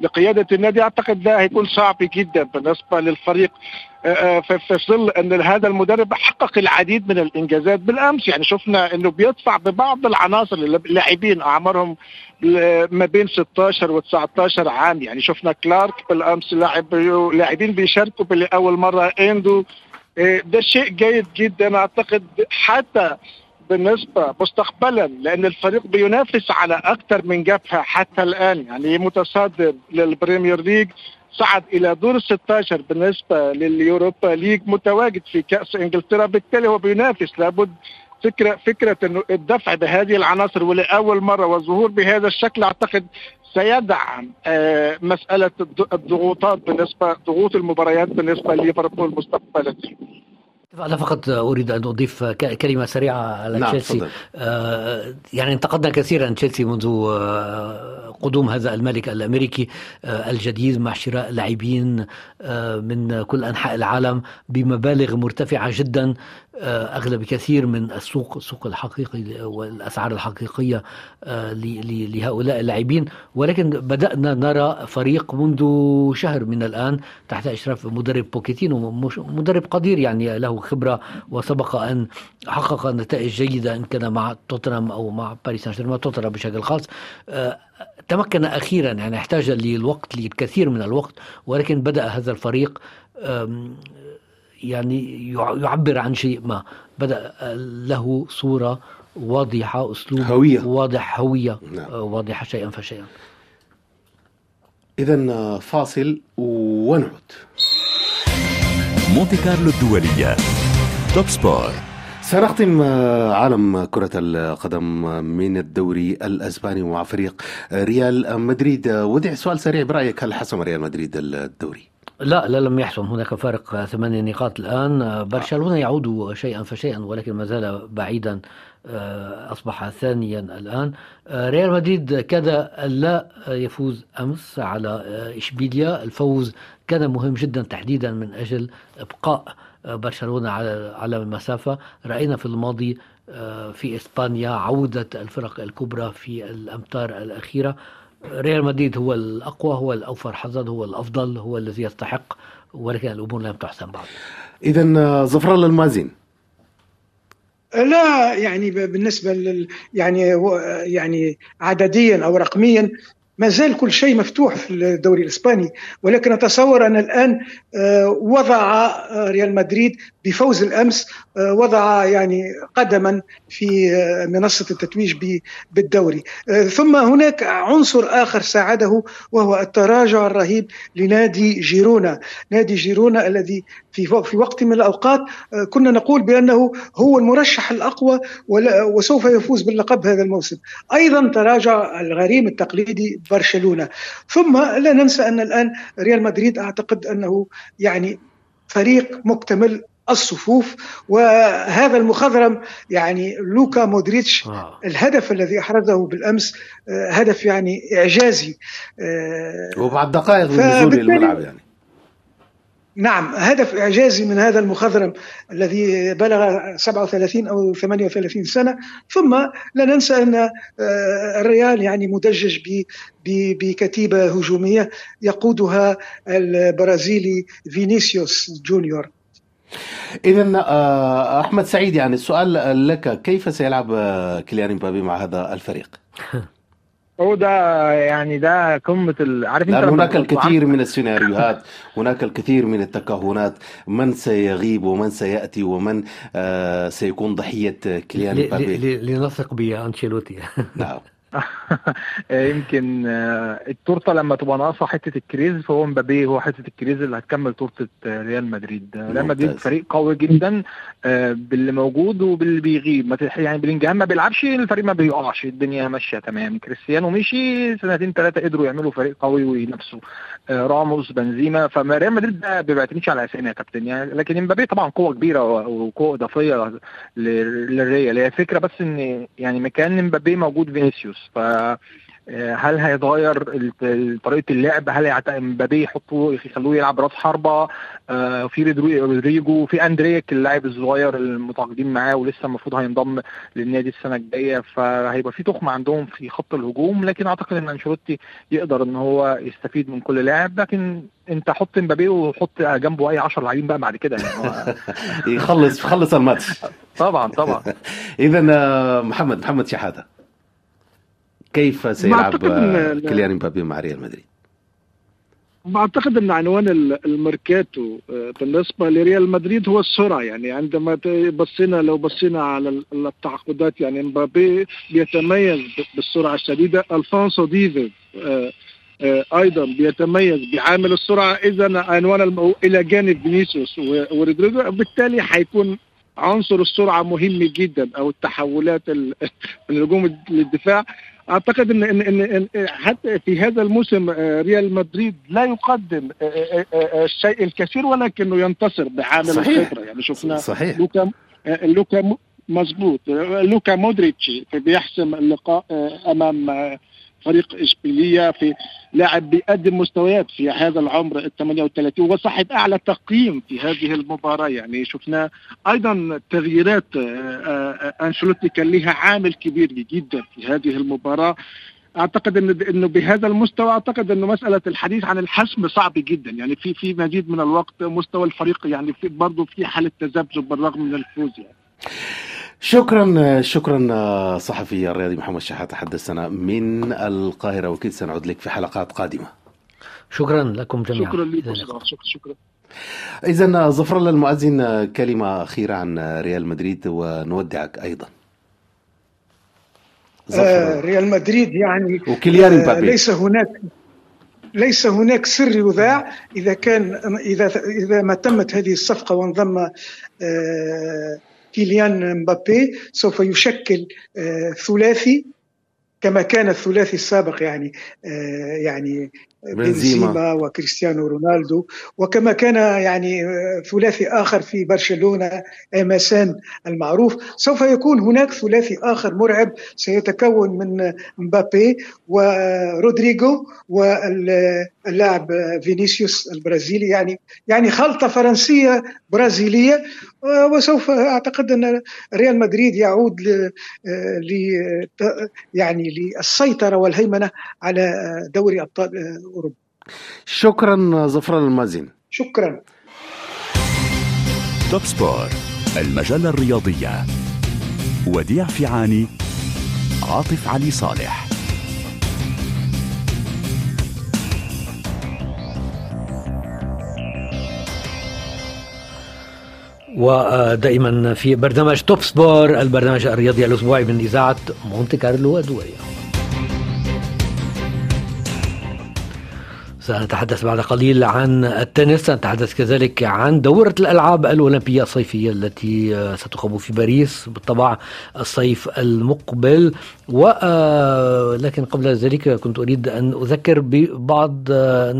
لقيادة النادي. أعتقد ده هيكون صعب جدا بالنسبة للفريق في ظل إن هذا المدرب حقق العديد من الإنجازات بالأمس. يعني شفنا إنه بيدفع ببعض العناصر اللاعبين أعمارهم ما بين 16 و 19 عام. يعني شفنا كلارك بالأمس لاعب لاعبين بيشاركوا لاول مرة إندو. إيه، ده شيء جيد جدا. أعتقد حتى بالنسبة مستقبلا لأن الفريق بينافس على أكثر من جبهة حتى الآن. يعني متصدر للبريمير ليج. صعد إلى دور ال 16 بالنسبة لليوروبا ليج متواجد في كأس إنجلترا بالتالي هو بينافس لابد فكرة فكرة إنه الدفع بهذه العناصر ولأول مرة والظهور بهذا الشكل أعتقد سيدعم آه، مسألة الضغوطات بالنسبة ضغوط المباريات بالنسبة لليفربول مستقبلا. أنا فقط أريد أن أضيف كلمة سريعة على نعم تشيلسي. آه يعني انتقدنا كثيرا تشيلسي منذ آه قدوم هذا الملك الأمريكي آه الجديد مع شراء لاعبين آه من كل أنحاء العالم بمبالغ مرتفعة جدا آه، أغلى بكثير من السوق السوق الحقيقي والأسعار الحقيقية آه، لهؤلاء اللاعبين. ولكن بدأنا نرى فريق منذ شهر من الآن تحت إشراف مدرب بوكيتينو مدرب قدير يعني له خبرة وسبق أن حقق نتائج جيدة إن كان مع توتنهام أو مع باريس سان جيرمان توتنهام بشكل خاص. تمكن أخيرا يعني احتاج للوقت للكثير من الوقت ولكن بدأ هذا الفريق يعني يعبر عن شيء ما. بدأ له صورة واضحة أسلوب هوية. واضح هوية نعم. واضحة شيئا فشيئا. إذا فاصل ونعود. مونتي كارلو الدولية. توب سبور سنختم عالم كرة القدم من الدوري الأسباني مع فريق ريال مدريد. ودع سؤال سريع برأيك هل حسم ريال مدريد الدوري؟ لا لا لم يحسم. هناك فارق ثمانية نقاط الآن. برشلونة يعود شيئا فشيئا ولكن ما زال بعيدا أصبح ثانيا الآن. ريال مدريد كاد لا يفوز أمس على إشبيليا. الفوز كان مهم جدا تحديدا من أجل إبقاء برشلونة على على المسافة. رأينا في الماضي في إسبانيا عودة الفرق الكبرى في الأمتار الأخيرة. ريال مدريد هو الأقوى هو الأوفر حظا هو الأفضل هو الذي يستحق ولكن الأمور لم تحسن بعد. إذا ظفر المازن لا يعني بالنسبة لل يعني يعني عدديا أو رقميا ما زال كل شيء مفتوح في الدوري الإسباني ولكن أتصور أن الآن آه، وضع آه، ريال مدريد بفوز الأمس آه، وضع يعني قدما في منصة التتويج بالدوري. ثم هناك عنصر آخر ساعده وهو التراجع الرهيب لنادي جيرونا. نادي جيرونا الذي في في وقت من الأوقات كنا نقول بأنه هو المرشح الأقوى وسوف يفوز باللقب هذا الموسم. أيضا تراجع الغريم التقليدي برشلونة. ثم لا ننسى أن الآن ريال مدريد أعتقد أنه يعني فريق مكتمل الصفوف وهذا المخضرم يعني لوكا مودريتش آه. الهدف الذي أحرزه بالأمس آه، هدف يعني إعجازي. آه، وبعد دقائق من نزول الملعب يعني. نعم هدف إعجازي من هذا المخضرم الذي بلغ 37 أو 38 سنة ثم لا ننسى أن آه، الريال يعني مدجج بكتيبة هجومية يقودها البرازيلي فينيسيوس جونيور إذا آه، أحمد سعيد يعني السؤال لك كيف سيلعب آه، كيليان مبابي مع هذا الفريق؟ هو ده يعني ده قمة عارف انت هناك الكثير من السيناريوهات هناك الكثير من التكهنات من سيغيب ومن سيأتي ومن آه سيكون ضحية كليان مبابي لنثق بانشيلوتي نعم. يمكن آه، التورتة لما تبقى ناقصة حتة الكريز فهو مبابي هو حتة الكريز اللي هتكمل تورتة آه، ريال مدريد. ريال مدريد فريق قوي جدا آه، باللي موجود وباللي بيغيب. يعني بلينجهام ما بيلعبش الفريق ما بيقعش الدنيا ماشية تمام. كريستيانو مشي سنتين ثلاثة قدروا يعملوا فريق قوي وينافسوا. راموس بنزيما. فما مدريد ما بيعتمدش على أسامي يا كابتن يعني. لكن امبابي طبعا قوة كبيرة وقوة إضافية للريال. هي الفكرة بس إن يعني مكان امبابي موجود فينيسيوس. ف آه، هل هيتغير طريقة اللعب؟ هل امبابي يحطوه يخلوه يلعب راس حربة؟ آه، في رودريجو في أندريك اللاعب الصغير المتواجدين معاه ولسه المفروض هينضم للنادي السنة الجاية فهيبقى في تخمه عندهم في خط الهجوم لكن أعتقد إن أنشيلوتي يقدر إن هو يستفيد من كل لاعب لكن أنت حط امبابي وحط جنبه أي 10 لاعبين بقى بعد كده يعني. يخلص يخلص الماتش. طبعا طبعا. اذا آه، محمد محمد شحاتة. كيف سيلعب كيليان مبابي مع ريال مدريد؟ بعتقد إن عنوان الميركاتو آه، بالنسبة لريال مدريد هو السرعة. يعني عندما بصينا لو بصينا على التعاقدات يعني مبابي بيتميز بالسرعة الشديدة. ألفونسو ديفيز آه، آه، أيضا بيتميز بعامل السرعة. إذا عنوان إلى جانب فينيسيوس ورودريجو بالتالي حيكون عنصر السرعة مهم جدا أو التحولات من الهجوم للدفاع. أعتقد ان ان ان, حتى في هذا الموسم آه، ريال مدريد لا يقدم آه، آه، الشيء الكثير ولكنه ينتصر بعامل الخبرة. يعني شفنا صحيح. لوكا لوكا مظبوط لوكا مودريتش بيحسم اللقاء أمام فريق إشبيلية في لاعب بيقدم مستويات في هذا العمر ال 38 وصاحب أعلى تقييم في هذه المباراة. يعني شفنا أيضا تغييرات آه، آه، انشلوتي كان لها عامل كبير جدا في هذه المباراة. أعتقد إن إنه بهذا المستوى أعتقد انه مسألة الحديث عن الحسم صعب جدا. يعني في في مزيد من الوقت مستوى الفريق يعني في برضه في حالة تذبذب بالرغم من الفوز يعني. شكرا شكرا صحفي الرياضي محمد شحات تحدثنا من القاهرة وكيد سنعود لك في حلقات قادمة. شكرا لكم جميعا. شكرا لكم شكرا إذا ظفر الله المؤذن كلمة أخيرة عن ريال مدريد ونودعك أيضا. آه ريال مدريد يعني وكيليان آه ليس هناك ليس هناك سر يذاع إذا كان إذا إذا ما تمت هذه الصفقة وانضم آه كيليان مبابي سوف يشكل آه، ثلاثي كما كان الثلاثي السابق يعني آه، يعني بنزيما. وكريستيانو رونالدو. وكما كان يعني ثلاثي آخر في برشلونة امسان المعروف. سوف يكون هناك ثلاثي آخر مرعب سيتكون من مبابي ورودريجو واللاعب فينيسيوس البرازيلي. يعني يعني خلطة فرنسية برازيلية. وسوف أعتقد أن ريال مدريد يعود ل يعني للسيطرة والهيمنة على دوري أبطال أوروبا. شكرا ظفران المازن. شكرا. توب سبور المجلة الرياضية. وديع فيعاني عاطف علي صالح. ودائما في برنامج توب سبور البرنامج الرياضي الأسبوعي من إذاعة مونتي كارلو الدوليه سنتحدث بعد قليل عن التنس سنتحدث كذلك عن دورة الألعاب الأولمبية الصيفية التي ستقام في باريس بالطبع الصيف المقبل. ولكن قبل ذلك كنت أريد أن أذكر ببعض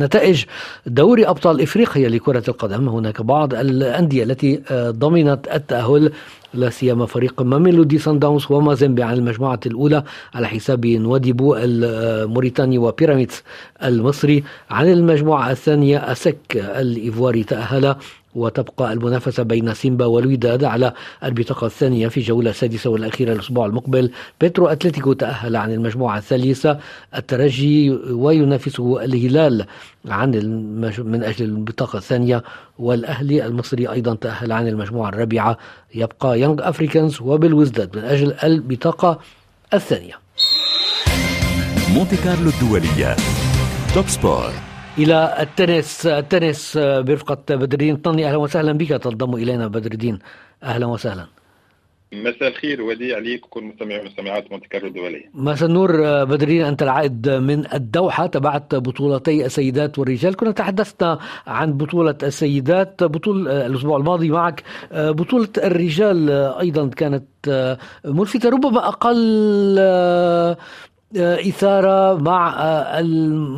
نتائج دوري أبطال إفريقيا لكرة القدم. هناك بعض الأندية التي ضمنت التأهل لا سيما فريق ماميلودي سان داونز ومازيمبي عن المجموعة الأولى على حساب نواديبو الموريتاني وبيراميدز المصري. عن المجموعة الثانية أسك الإيفواري تأهل وتبقى المنافسة بين سيمبا والوداد على البطاقة الثانية في جولة السادسة والأخيرة الأسبوع المقبل. بيترو أتلتيكو تأهل عن المجموعة الثالثة. الترجي وينافسه الهلال عن المج... من أجل البطاقة الثانية. والأهلي المصري أيضا تأهل عن المجموعة الرابعة. يبقى يونغ أفريكانز وبلوزداد من أجل البطاقة الثانية. مونتي كارلو الدولية. توب سبور. إلى التنس التنس برفقة بدر الدين طني أهلا وسهلا بك. تنضم إلينا بدر الدين أهلا وسهلا. مساء الخير. وديع ليك وكل مستمعي ومستمعات مونتي كارلو الدولية. مساء النور بدر الدين أنت العائد من الدوحة. تبعت بطولتي السيدات والرجال. كنا تحدثنا عن بطولة السيدات بطوله الأسبوع الماضي معك بطولة الرجال أيضا كانت ملفتة ربما أقل إثارة مع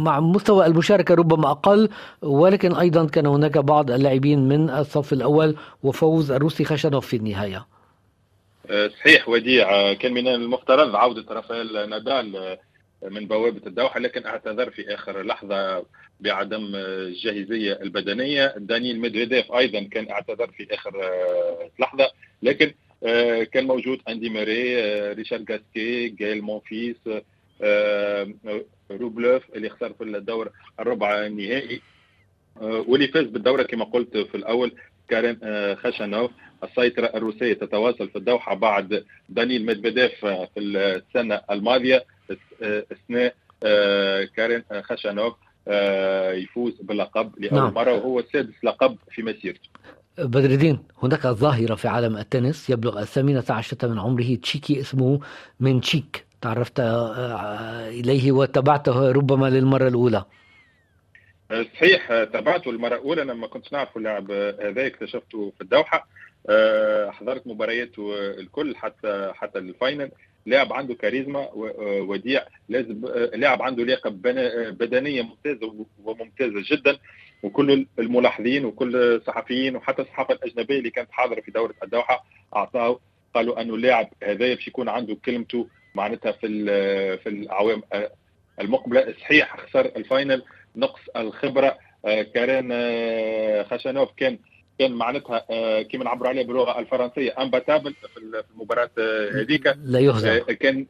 مع مستوى المشاركة ربما أقل ولكن أيضا كان هناك بعض اللاعبين من الصف الأول وفوز الروسي خشنوف في النهاية. صحيح وديع كان من المفترض عودة رافائيل نادال من بوابة الدوحة لكن أعتذر في آخر لحظة بعدم الجاهزية البدنية. دانيل ميدفيديف أيضا كان أعتذر في آخر لحظة لكن كان موجود أندي ماري ريشارد جاسكي جايل مونفيس روبلوف اللي خسر في الدور الربع النهائي. واللي فاز بالدورة كما قلت في الأول كارين خشنوف السيطرة الروسية تتواصل في الدوحة بعد دانيل ميدفيديف في السنة الماضية. اثناء كارين خشنوف يفوز باللقب لأول نعم. مرة وهو سادس لقب في مسيرته. بدر الدين هناك ظاهرة في عالم التنس يبلغ الثامنة عشرة من عمره تشيكي اسمه من تشيك. تعرفت إليه وتابعته ربما للمرة الأولى. صحيح تابعته المرة الأولى. لما كنت نعرف اللاعب هذا اكتشفته في الدوحة. حضرت مبارياته الكل حتى حتى الفاينل. لاعب عنده كاريزما وديع. لازم لاعب عنده لياقة بدنية ممتازة وممتازة جدا. وكل الملاحظين وكل الصحفيين وحتى الصحافة الأجنبية اللي كانت حاضرة في دورة الدوحة اعطاه قالوا أنه اللاعب هذا باش يكون عنده كلمته معناتها في في الاعوام المقبلة صحيح خسر ال final نقص الخبرة. كارين خشنوف كان كان معناتها كيما نعبروا عليه باللغة الفرنسية imbattable في المباراة هذيك. لا يهزم. كان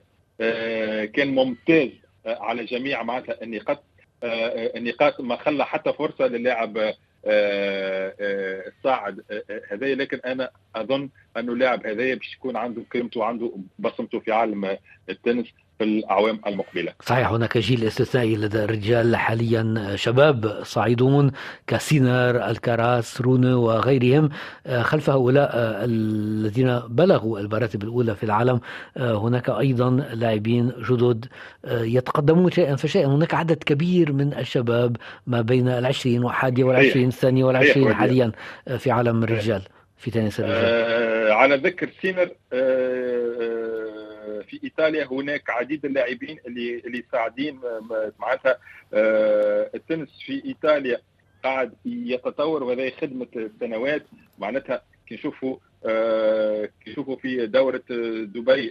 كان ممتاز على جميع معناتها النقاط. النقاط ما خلى حتى فرصة للاعب الصاعد هذايا. لكن أنا أظن أنه اللاعب هذايا باش يكون عنده كلمته وعنده بصمته في عالم التنس في الأعوام المقبلة. صحيح هناك جيل استثنائي لدى الرجال حاليا شباب صاعدون كسينر الكراس رونو وغيرهم. خلف هؤلاء الذين بلغوا المراتب الأولى في العالم هناك أيضا لاعبين جدد يتقدمون شيئا. فشيئا هناك عدد كبير من الشباب ما بين العشرين والحادية والعشرين الثانية والعشرين حاليا في عالم الرجال في تنس الرجال. آه على ذكر سينر آه في إيطاليا هناك عديد اللاعبين اللي اللي صاعدين معناتها التنس في إيطاليا قاعد يتطور وهذا خدمة سنوات معناتها كي نشوفوا كي نشوفوا في دورة دبي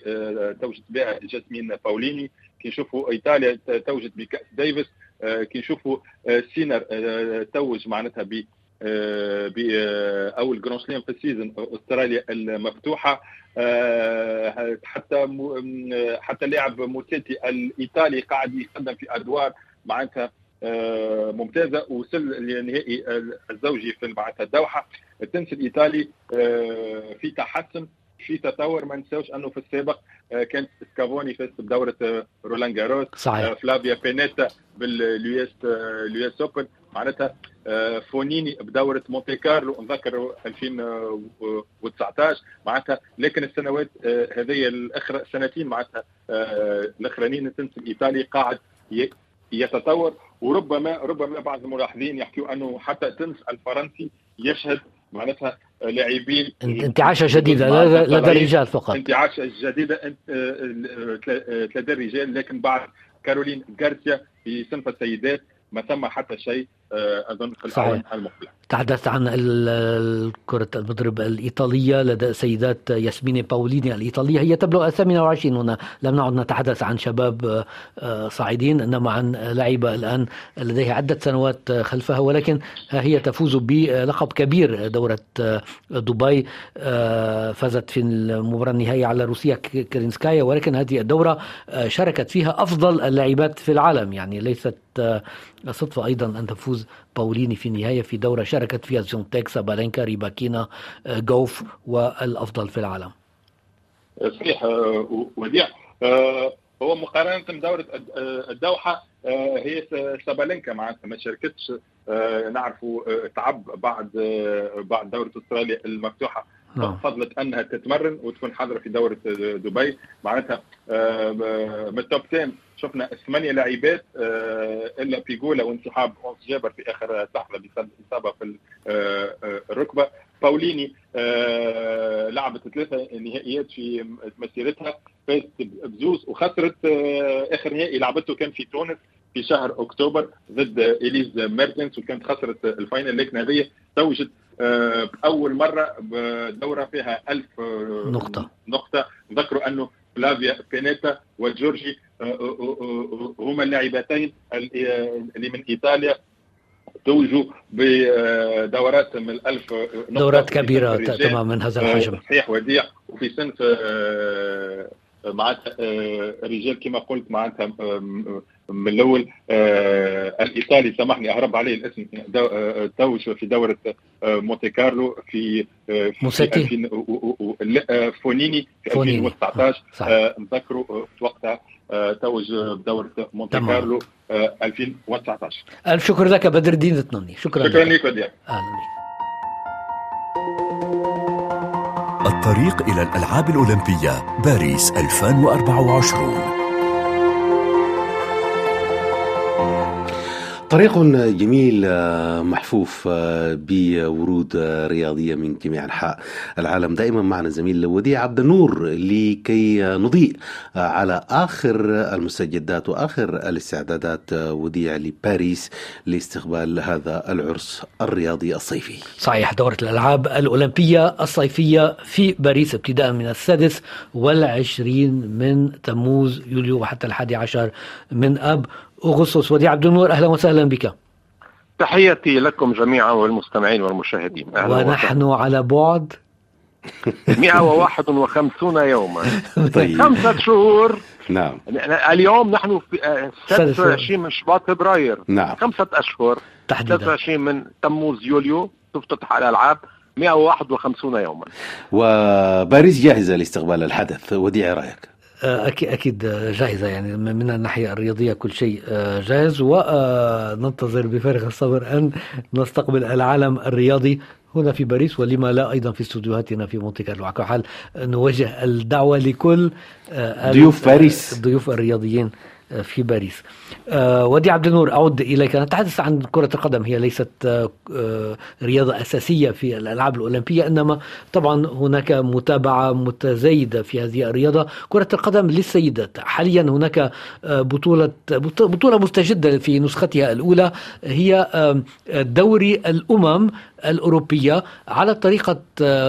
توجد بها جاسمين باوليني. كي نشوفوا إيطاليا توجد بكأس ديفيس. كي نشوفوا Sinner توج معناتها ب أول Grand Slam في ال saison أستراليا المفتوحة حتى حتى اللاعب موتيتي الإيطالي قاعد يقدم في أدوار معناتها ممتازة وصل للنهائي الزوجي في معناتها الدوحة. التنس الإيطالي في تحسن في تطور ما نساوش أنه في السابق كان سكيافوني فاز بدوره رولان جاروس صحيح. فلافيا بينيتا بال US ال US Open. معناتها فونيني بدورة مونتي كارلو نذكر 2019 معناتها لكن السنوات هذه الأخر سنتين معناتها الأخرانيين التنس الإيطالي قاعد يتطور. وربما ربما بعض الملاحظين يحكوا أنه حتى التنس الفرنسي يشهد معناتها لاعبين انتعاشة جديدة لدى الرجال فقط. انتعاشة جديدة لدى الرجال لكن بعد كارولين غارسيا في صنف السيدات ما ثم حتى شيء. أظن في الاعوام المقبلة. تحدثت عن كرة المضرب الإيطالية لدى سيدات ياسمين باوليني الإيطالية هي تبلغ الثامنة وعشرين هنا. لم نعد نتحدث عن شباب صاعدين إنما عن لاعبة الآن لديها عدة سنوات خلفها ولكن هي تفوز بلقب كبير دورة دبي فازت في المباراة النهائية على روسيا كرينسكايا ولكن هذه الدورة شاركت فيها أفضل اللاعبات في العالم. يعني ليست صدفة أيضا أن تفوز باوليني في النهاية في دورة شاركت فيها زونتيك سابالينكا ريباكينا جوف والأفضل في العالم. صحيح وديع هو مقارنة بدورة الدوحة هي سابالينكا معناتها ما شاركتش نعرفوا تعب بعد بعد دورة أستراليا المفتوحة. نعم. فضلت أنها تتمرن وتكون حاضرة في دورة دبي معناتها من التوب 10 شفنا ثمانية لاعبات إلا بيجولا وانسحاب جابر في آخر لحظة بسبب اصابه في الركبة باوليني لعبت ثلاثة نهائيات في مسيرتها فازت بزوز وخسرت آخر نهائي لعبته كان في تونس في شهر أكتوبر ضد إليز ميرتنس وكانت خسرت ال final. لكن هذه توجت اول مرة بدورة فيها ألف نقطة. نقطة. نذكروا أنه فلافيا بينيتا وجورجي هما اللاعبتين اللي من إيطاليا توجوا بدورات من الألف دورات كبيرة تمام من هذا الحجم. صحيح وديع وفي صنف معناتها الرجال كما قلت معناتها من الأول الإيطالي سامحني أهرب عليه الاسم توج في دورة مونتي كارلو في موسيتي فونيني في 2019 نذكروا في وقتها توج بدورة مونتي كارلو 2019 ألف شكر لك بدر الدين الطناني شكرا شكرا لك. أهلا الطريق إلى الألعاب الأولمبية باريس 2024 طريق جميل محفوف بورود رياضية من جميع أنحاء العالم. دائما معنا زميل وديع عبد النور لكي نضيء على آخر المستجدات وآخر الاستعدادات وديع لباريس لاستقبال هذا العرس الرياضي الصيفي. صحيح دورة الألعاب الأولمبية الصيفية في باريس ابتداء من السادس والعشرين من تموز يوليو وحتى الحادي عشر من أب. أغسطس. وديع عبد النور أهلا وسهلا بك. تحياتي لكم جميعا والمستمعين والمشاهدين. أهلا ونحن وسهلا. على بعد. 151 يوما. طيب. خمسة شهور. نعم. اليوم نحن في 26 من شباط فبراير. نعم. خمسة أشهر. تحديدا. 26 من تموز يوليو. تفتتح الألعاب 151 يوما. وباريس جاهزة لاستقبال الحدث. وديع رأيك؟ أكيد أكيد جاهزة يعني من الناحية الرياضية كل شيء جاهز وننتظر بفارغ الصبر أن نستقبل العالم الرياضي هنا في باريس ولما لا أيضا في استوديوهاتنا في مونتي كارلو. على حال نوجه الدعوة لكل ضيوف باريس. الضيوف الرياضيين. في باريس. ودي عبد النور أعود إليك. نتحدث عن كرة القدم هي ليست رياضة أساسية في الألعاب الأولمبية إنما طبعا هناك متابعة متزايدة في هذه الرياضة. كرة القدم للسيدات حاليا هناك بطولة بطولة مستجدة في نسختها الأولى هي دوري الأمم الأوروبية على طريقة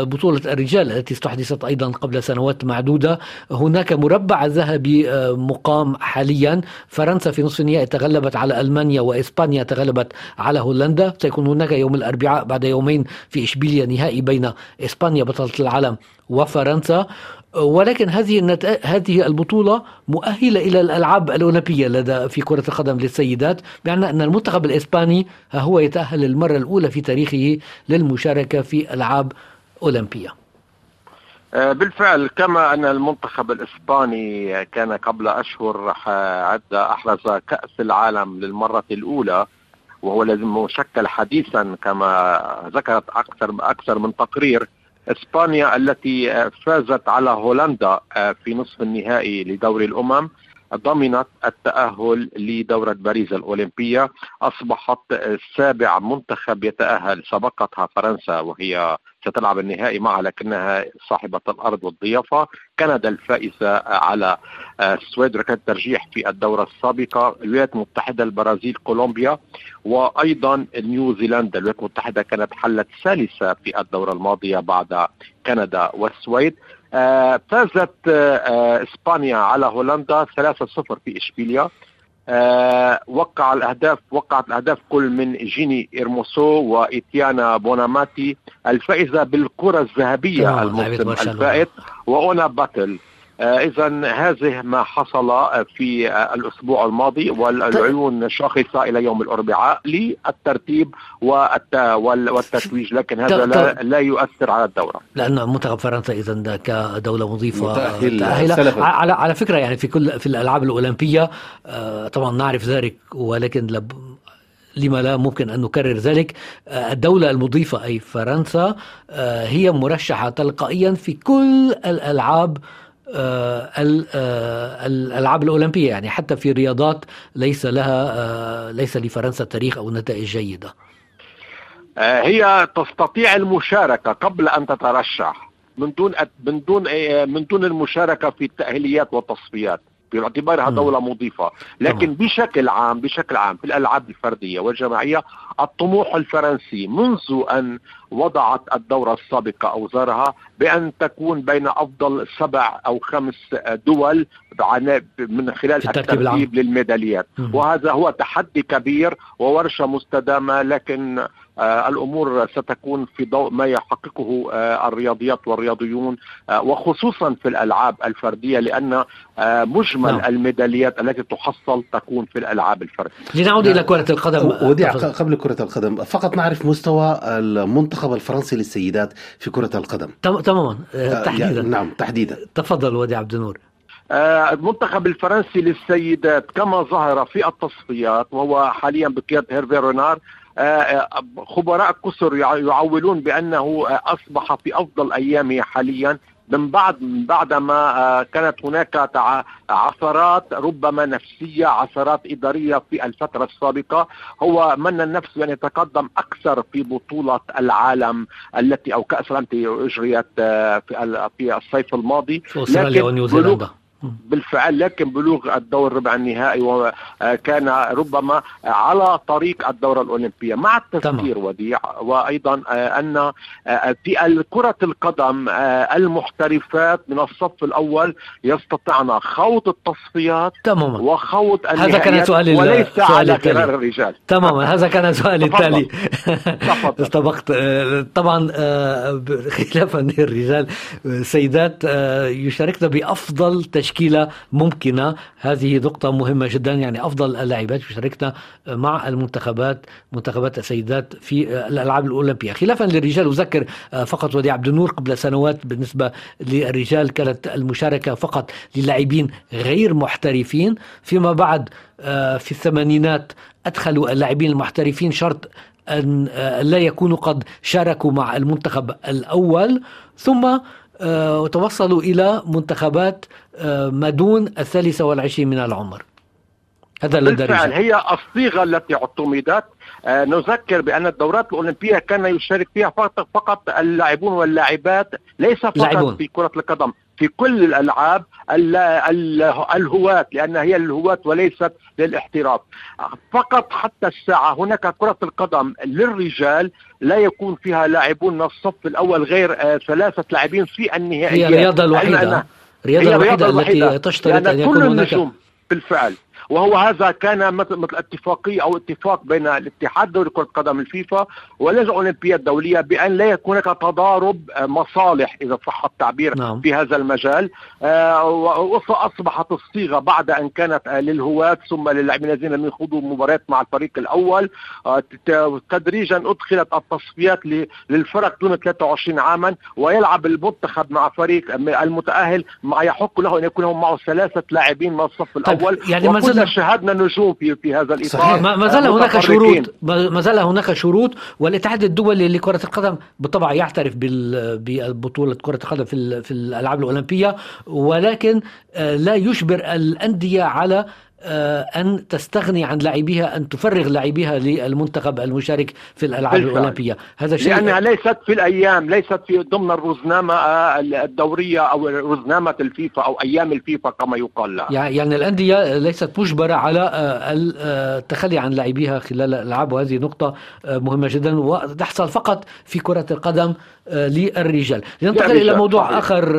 بطولة الرجال التي استحدثت أيضا قبل سنوات معدودة. هناك مربع ذهبي مقام حاليا. فرنسا في نصف النهائي تغلبت على ألمانيا وإسبانيا تغلبت على هولندا. سيكون هناك يوم الأربعاء بعد يومين في إشبيليا نهائي بين إسبانيا بطلة العالم وفرنسا. ولكن هذه النت... هذه البطولة مؤهلة إلى الألعاب الأولمبية لدى في كرة القدم للسيدات بمعنى أن المنتخب الإسباني هو يتأهل للمرة الأولى في تاريخه للمشاركة في ألعاب أولمبية. بالفعل كما أن المنتخب الإسباني كان قبل أشهر عد أحرز كأس العالم للمرة الأولى وهو الذي مشكل حديثا كما ذكرت أكثر أكثر من تقرير. إسبانيا التي فازت على هولندا في نصف النهائي لدوري الأمم. ضمنت التأهل لدورة باريس الأولمبية. أصبحت سابع منتخب يتأهل سبقتها فرنسا وهي ستلعب النهائي معها لكنها صاحبة الأرض والضيافة. كندا الفائزة على السويد ركلة ترجيح في الدورة السابقة. الولايات المتحدة البرازيل كولومبيا وأيضا نيوزيلندا الولايات المتحدة كانت حلت ثالثة في الدورة الماضية بعد كندا والسويد. فازت آه إسبانيا على هولندا 3-0 في إشبيليا. آه وقع الأهداف وقعت الأهداف كل من جيني إرموسو وايتيانا بوناماتي. الفائزة بالكرة الذهبية الموسم الفائت وأونا باتل. آه إذا هذه ما حصل في آه الأسبوع الماضي والعيون شاخصة إلى يوم الأربعاء للترتيب والتتويج لكن هذا لا, لا يؤثر على الدورة. لأن منتخب فرنسا اذا كدولة مضيفه متأهلة. على على فكرة يعني في كل في الألعاب الأولمبية آه طبعا نعرف ذلك ولكن لب لما لا ممكن أن نكرر ذلك الدولة المضيفة أي فرنسا هي مرشحة تلقائيا في كل الألعاب الألعاب الأولمبية يعني حتى في رياضات ليس لها ليس لفرنسا تاريخ أو نتائج جيدة. هي تستطيع المشاركة قبل أن تترشح من دون من دون من دون المشاركة في التأهيليات والتصفيات. باعتبارها دولة مضيفة. لكن بشكل عام بشكل عام في الألعاب الفردية والجماعية الطموح الفرنسي منذ أن وضعت الدورة السابقة أوزارها بأن تكون بين أفضل سبع أو خمس دول من خلال الترتيب للميداليات. وهذا هو تحدي كبير وورشة مستدامة لكن الأمور ستكون في ضوء ما يحققه آه الرياضيات والرياضيون آه وخصوصا في الألعاب الفردية لأن مجمل نعم. الميداليات التي تحصل تكون في الألعاب الفردية. لنعود إلى كرة القدم ودي قبل كرة القدم فقط نعرف مستوى المنتخب الفرنسي للسيدات في كرة القدم. تماما تحديدا نعم تحديدا. تفضل ودي عبد النور. المنتخب الفرنسي للسيدات كما ظهر في التصفيات وهو حاليا بقيادة هيرفي رونار خبراء كسر يعولون بأنه أصبح في أفضل أيامه حاليا. من بعد من بعد ما كانت هناك عثرات ربما نفسية عثرات إدارية في الفترة السابقة. هو من النفس أن يتقدم أكثر في بطولة العالم التي أو كأس العالم التي أجريت في في الصيف الماضي. لكن ونيوزيلندا. بالفعل لكن بلوغ الدور ربع النهائي وكان ربما على طريق الدورة الأولمبية. مع التفكير وديع وأيضا أن في كرة القدم المحترفات من الصف الأول يستطعن خوض التصفيات تماما. وخوض هذا كان سؤالي وليس على غرار الرجال. تماما. هذا كان سؤالي التالي. استبقت. طبعا خلافا للرجال. سيدات يشاركن بأفضل تشكيل تشكيلة ممكنة. هذه نقطة مهمة جدا يعني أفضل اللاعبات يشاركن مع المنتخبات منتخبات السيدات في الألعاب الأولمبية. خلافا للرجال أذكر فقط ودي عبد النور قبل سنوات بالنسبة للرجال كانت المشاركة فقط للاعبين غير محترفين. فيما بعد في الثمانينات أدخلوا اللاعبين المحترفين شرط أن لا يكونوا قد شاركوا مع المنتخب الأول. ثم وتوصلوا إلى منتخبات ما دون الثالثة والعشرين من العمر. هذا بالفعل هي الصيغة التي اعتمدت. آه نذكر بأن الدورات الأولمبية كان يشارك فيها فقط فقط اللاعبون واللاعبات ليس فقط لاعبون. في كرة القدم. في كل الألعاب الهواة لأن هي الهواة وليست للاحتراف. فقط حتى الساعة هناك كرة القدم للرجال لا يكون فيها لاعبون من الصف الأول غير آه ثلاثة لاعبين في النهائيات هي الرياضة الوحيدة. الرياضة الوحيدة التي تشترط أن يكون هناك بالفعل. وهو هذا كان مثل مثل اتفاقية أو اتفاق بين الاتحاد الدولي لكرة القدم الفيفا واللجنه الاولمبيه الدوليه بأن لا يكون هناك تضارب مصالح إذا صح التعبير نعم. في هذا المجال. آه، واصبحت الصيغة بعد أن كانت للهواة ثم للاعبين الذين لم يخوضوا مباريات مع الفريق الأول. آه، تدريجا أدخلت التصفيات للفرق دون 23 عاما ويلعب المنتخب مع فريق المتأهل مع يحق له أن يكون معه ثلاثة لاعبين من الصف طيب، الأول. يعني ما زال شاهدنا نجوم في في هذا الإطار صحيح. ما زال هناك شروط ما زال هناك شروط والاتحاد الدولي لكرة القدم بالطبع يعترف ببطوله كرة القدم في في الألعاب الأولمبية ولكن آه، لا يجبر الأندية على أن تستغني عن لاعبيها أن تفرغ لاعبيها للمنتخب المشارك في الألعاب بالفعل. الأولمبية. هذا شيء لأنها ليست في الأيام ليست في ضمن الرزنامة آه، الدورية أو رزنامة الفيفا أو أيام الفيفا كما يقال. لها يعني الأندية ليست مجبرة على آه، التخلي عن لاعبيها خلال الألعاب وهذه نقطة مهمة جدا وتحصل فقط في كرة القدم للرجال. لننتقل إلى موضوع صحيح. آخر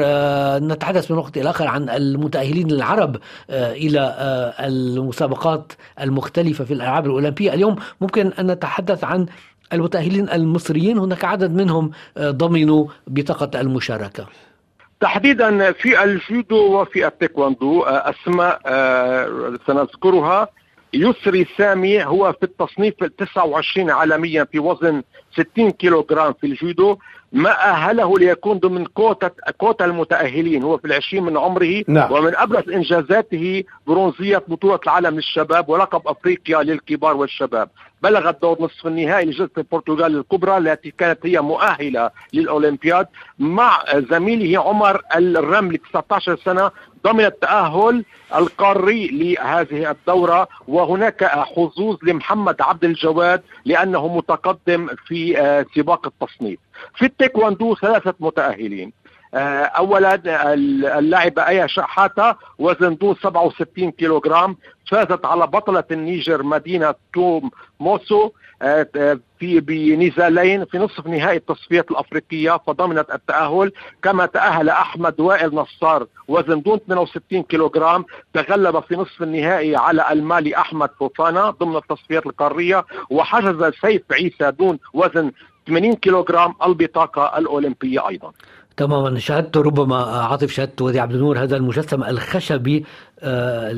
نتحدث من وقت إلى آخر عن المتأهلين العرب إلى المسابقات المختلفة في الألعاب الأولمبية. اليوم ممكن أن نتحدث عن المتأهلين المصريين. هناك عدد منهم آه، ضمنوا بطاقة المشاركة. تحديدا في الجودو وفي التايكوندو آه، أسماء آه، سنذكرها. يسري سامي هو في التصنيف 29 عالميا في وزن 60 كيلوغرام في الجودو. ما أهله ليكون ضمن كوتا كوتا المتأهلين هو في العشرين من عمره نعم. ومن أبرز إنجازاته برونزية بطولة العالم للشباب ولقب أفريقيا للكبار والشباب بلغ الدور نصف النهائي لجائزة البرتغال الكبرى التي كانت هي مؤهلة للأولمبياد مع زميله عمر الرملي 19 سنة ضمن التأهل القاري لهذه الدورة وهناك حظوظ لمحمد عبد الجواد لأنه متقدم في آه، سباق التصنيف. في التايكواندو ثلاثة متأهلين. اولا اللاعبه أيا شحاته وزن دون 67 كيلوغرام فازت على بطلة النيجر مدينة توم موسو آه، آه، في بنزالين في نصف نهائي التصفيات الأفريقية فضمنت التأهل. كما تأهل أحمد وائل نصار وزن دون 62 كيلوغرام تغلب في نصف النهائي على المالي أحمد فوفانا ضمن التصفيات القارية. وحجز سيف عيسى دون وزن 80 كيلوغرام البطاقه الأولمبية أيضا. تماما. شاهدت ربما عاطف شاهدت ودي عبد النور هذا المجسم الخشبي آه،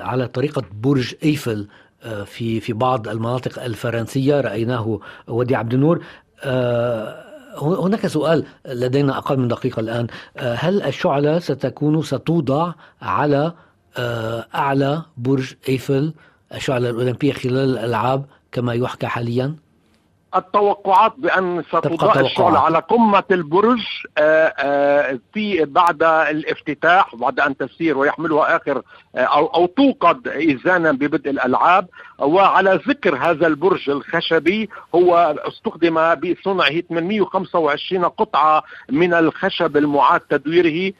على طريقة برج إيفل آه، في في بعض المناطق الفرنسية. رأيناه ودي عبد النور. آه، هناك سؤال لدينا أقل من دقيقة الآن. هل الشعلة ستكون ستوضع على أعلى برج إيفل الشعلة الأولمبية خلال الألعاب كما يحكى حاليا؟ التوقعات بأن ستضاء الشعلة على قمة البرج آه، آه، في بعد الافتتاح بعد أن تسير ويحملها آخر آه، أو أو توقد إيذانا ببدء الألعاب. وعلى ذكر هذا البرج الخشبي هو استخدم بصنعه 825 قطعة من الخشب المعاد تدويره.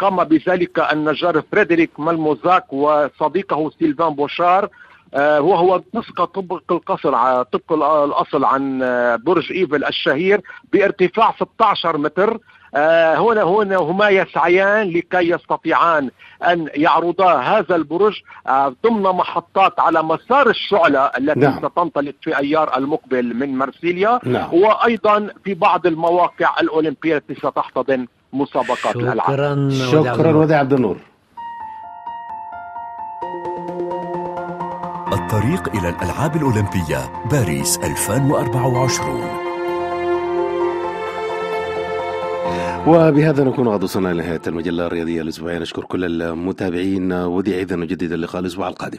قام بذلك النجار فريدريك مالموزاك وصديقه سيلفان بوشار. وهو نسخة طبق القصر طبق الأصل عن آه، برج إيفل الشهير بارتفاع 16 متر. آه، هنا هنا هما يسعيان لكي يستطيعان أن يعرضا هذا البرج ضمن محطات على مسار الشعلة التي نعم. ستنطلق في أيار المقبل من مرسيليا نعم. وأيضا في بعض المواقع الأولمبية التي ستحتضن مسابقات الالعاب شكرا شكرا ودي عبد النور. الطريق إلى الألعاب الأولمبية باريس 2024 وبهذا نكون قد وصلنا لنهاية المجلة الرياضية الأسبوعية. نشكر كل المتابعين. ودي أيضا نجدد اللقاء الأسبوع القادم.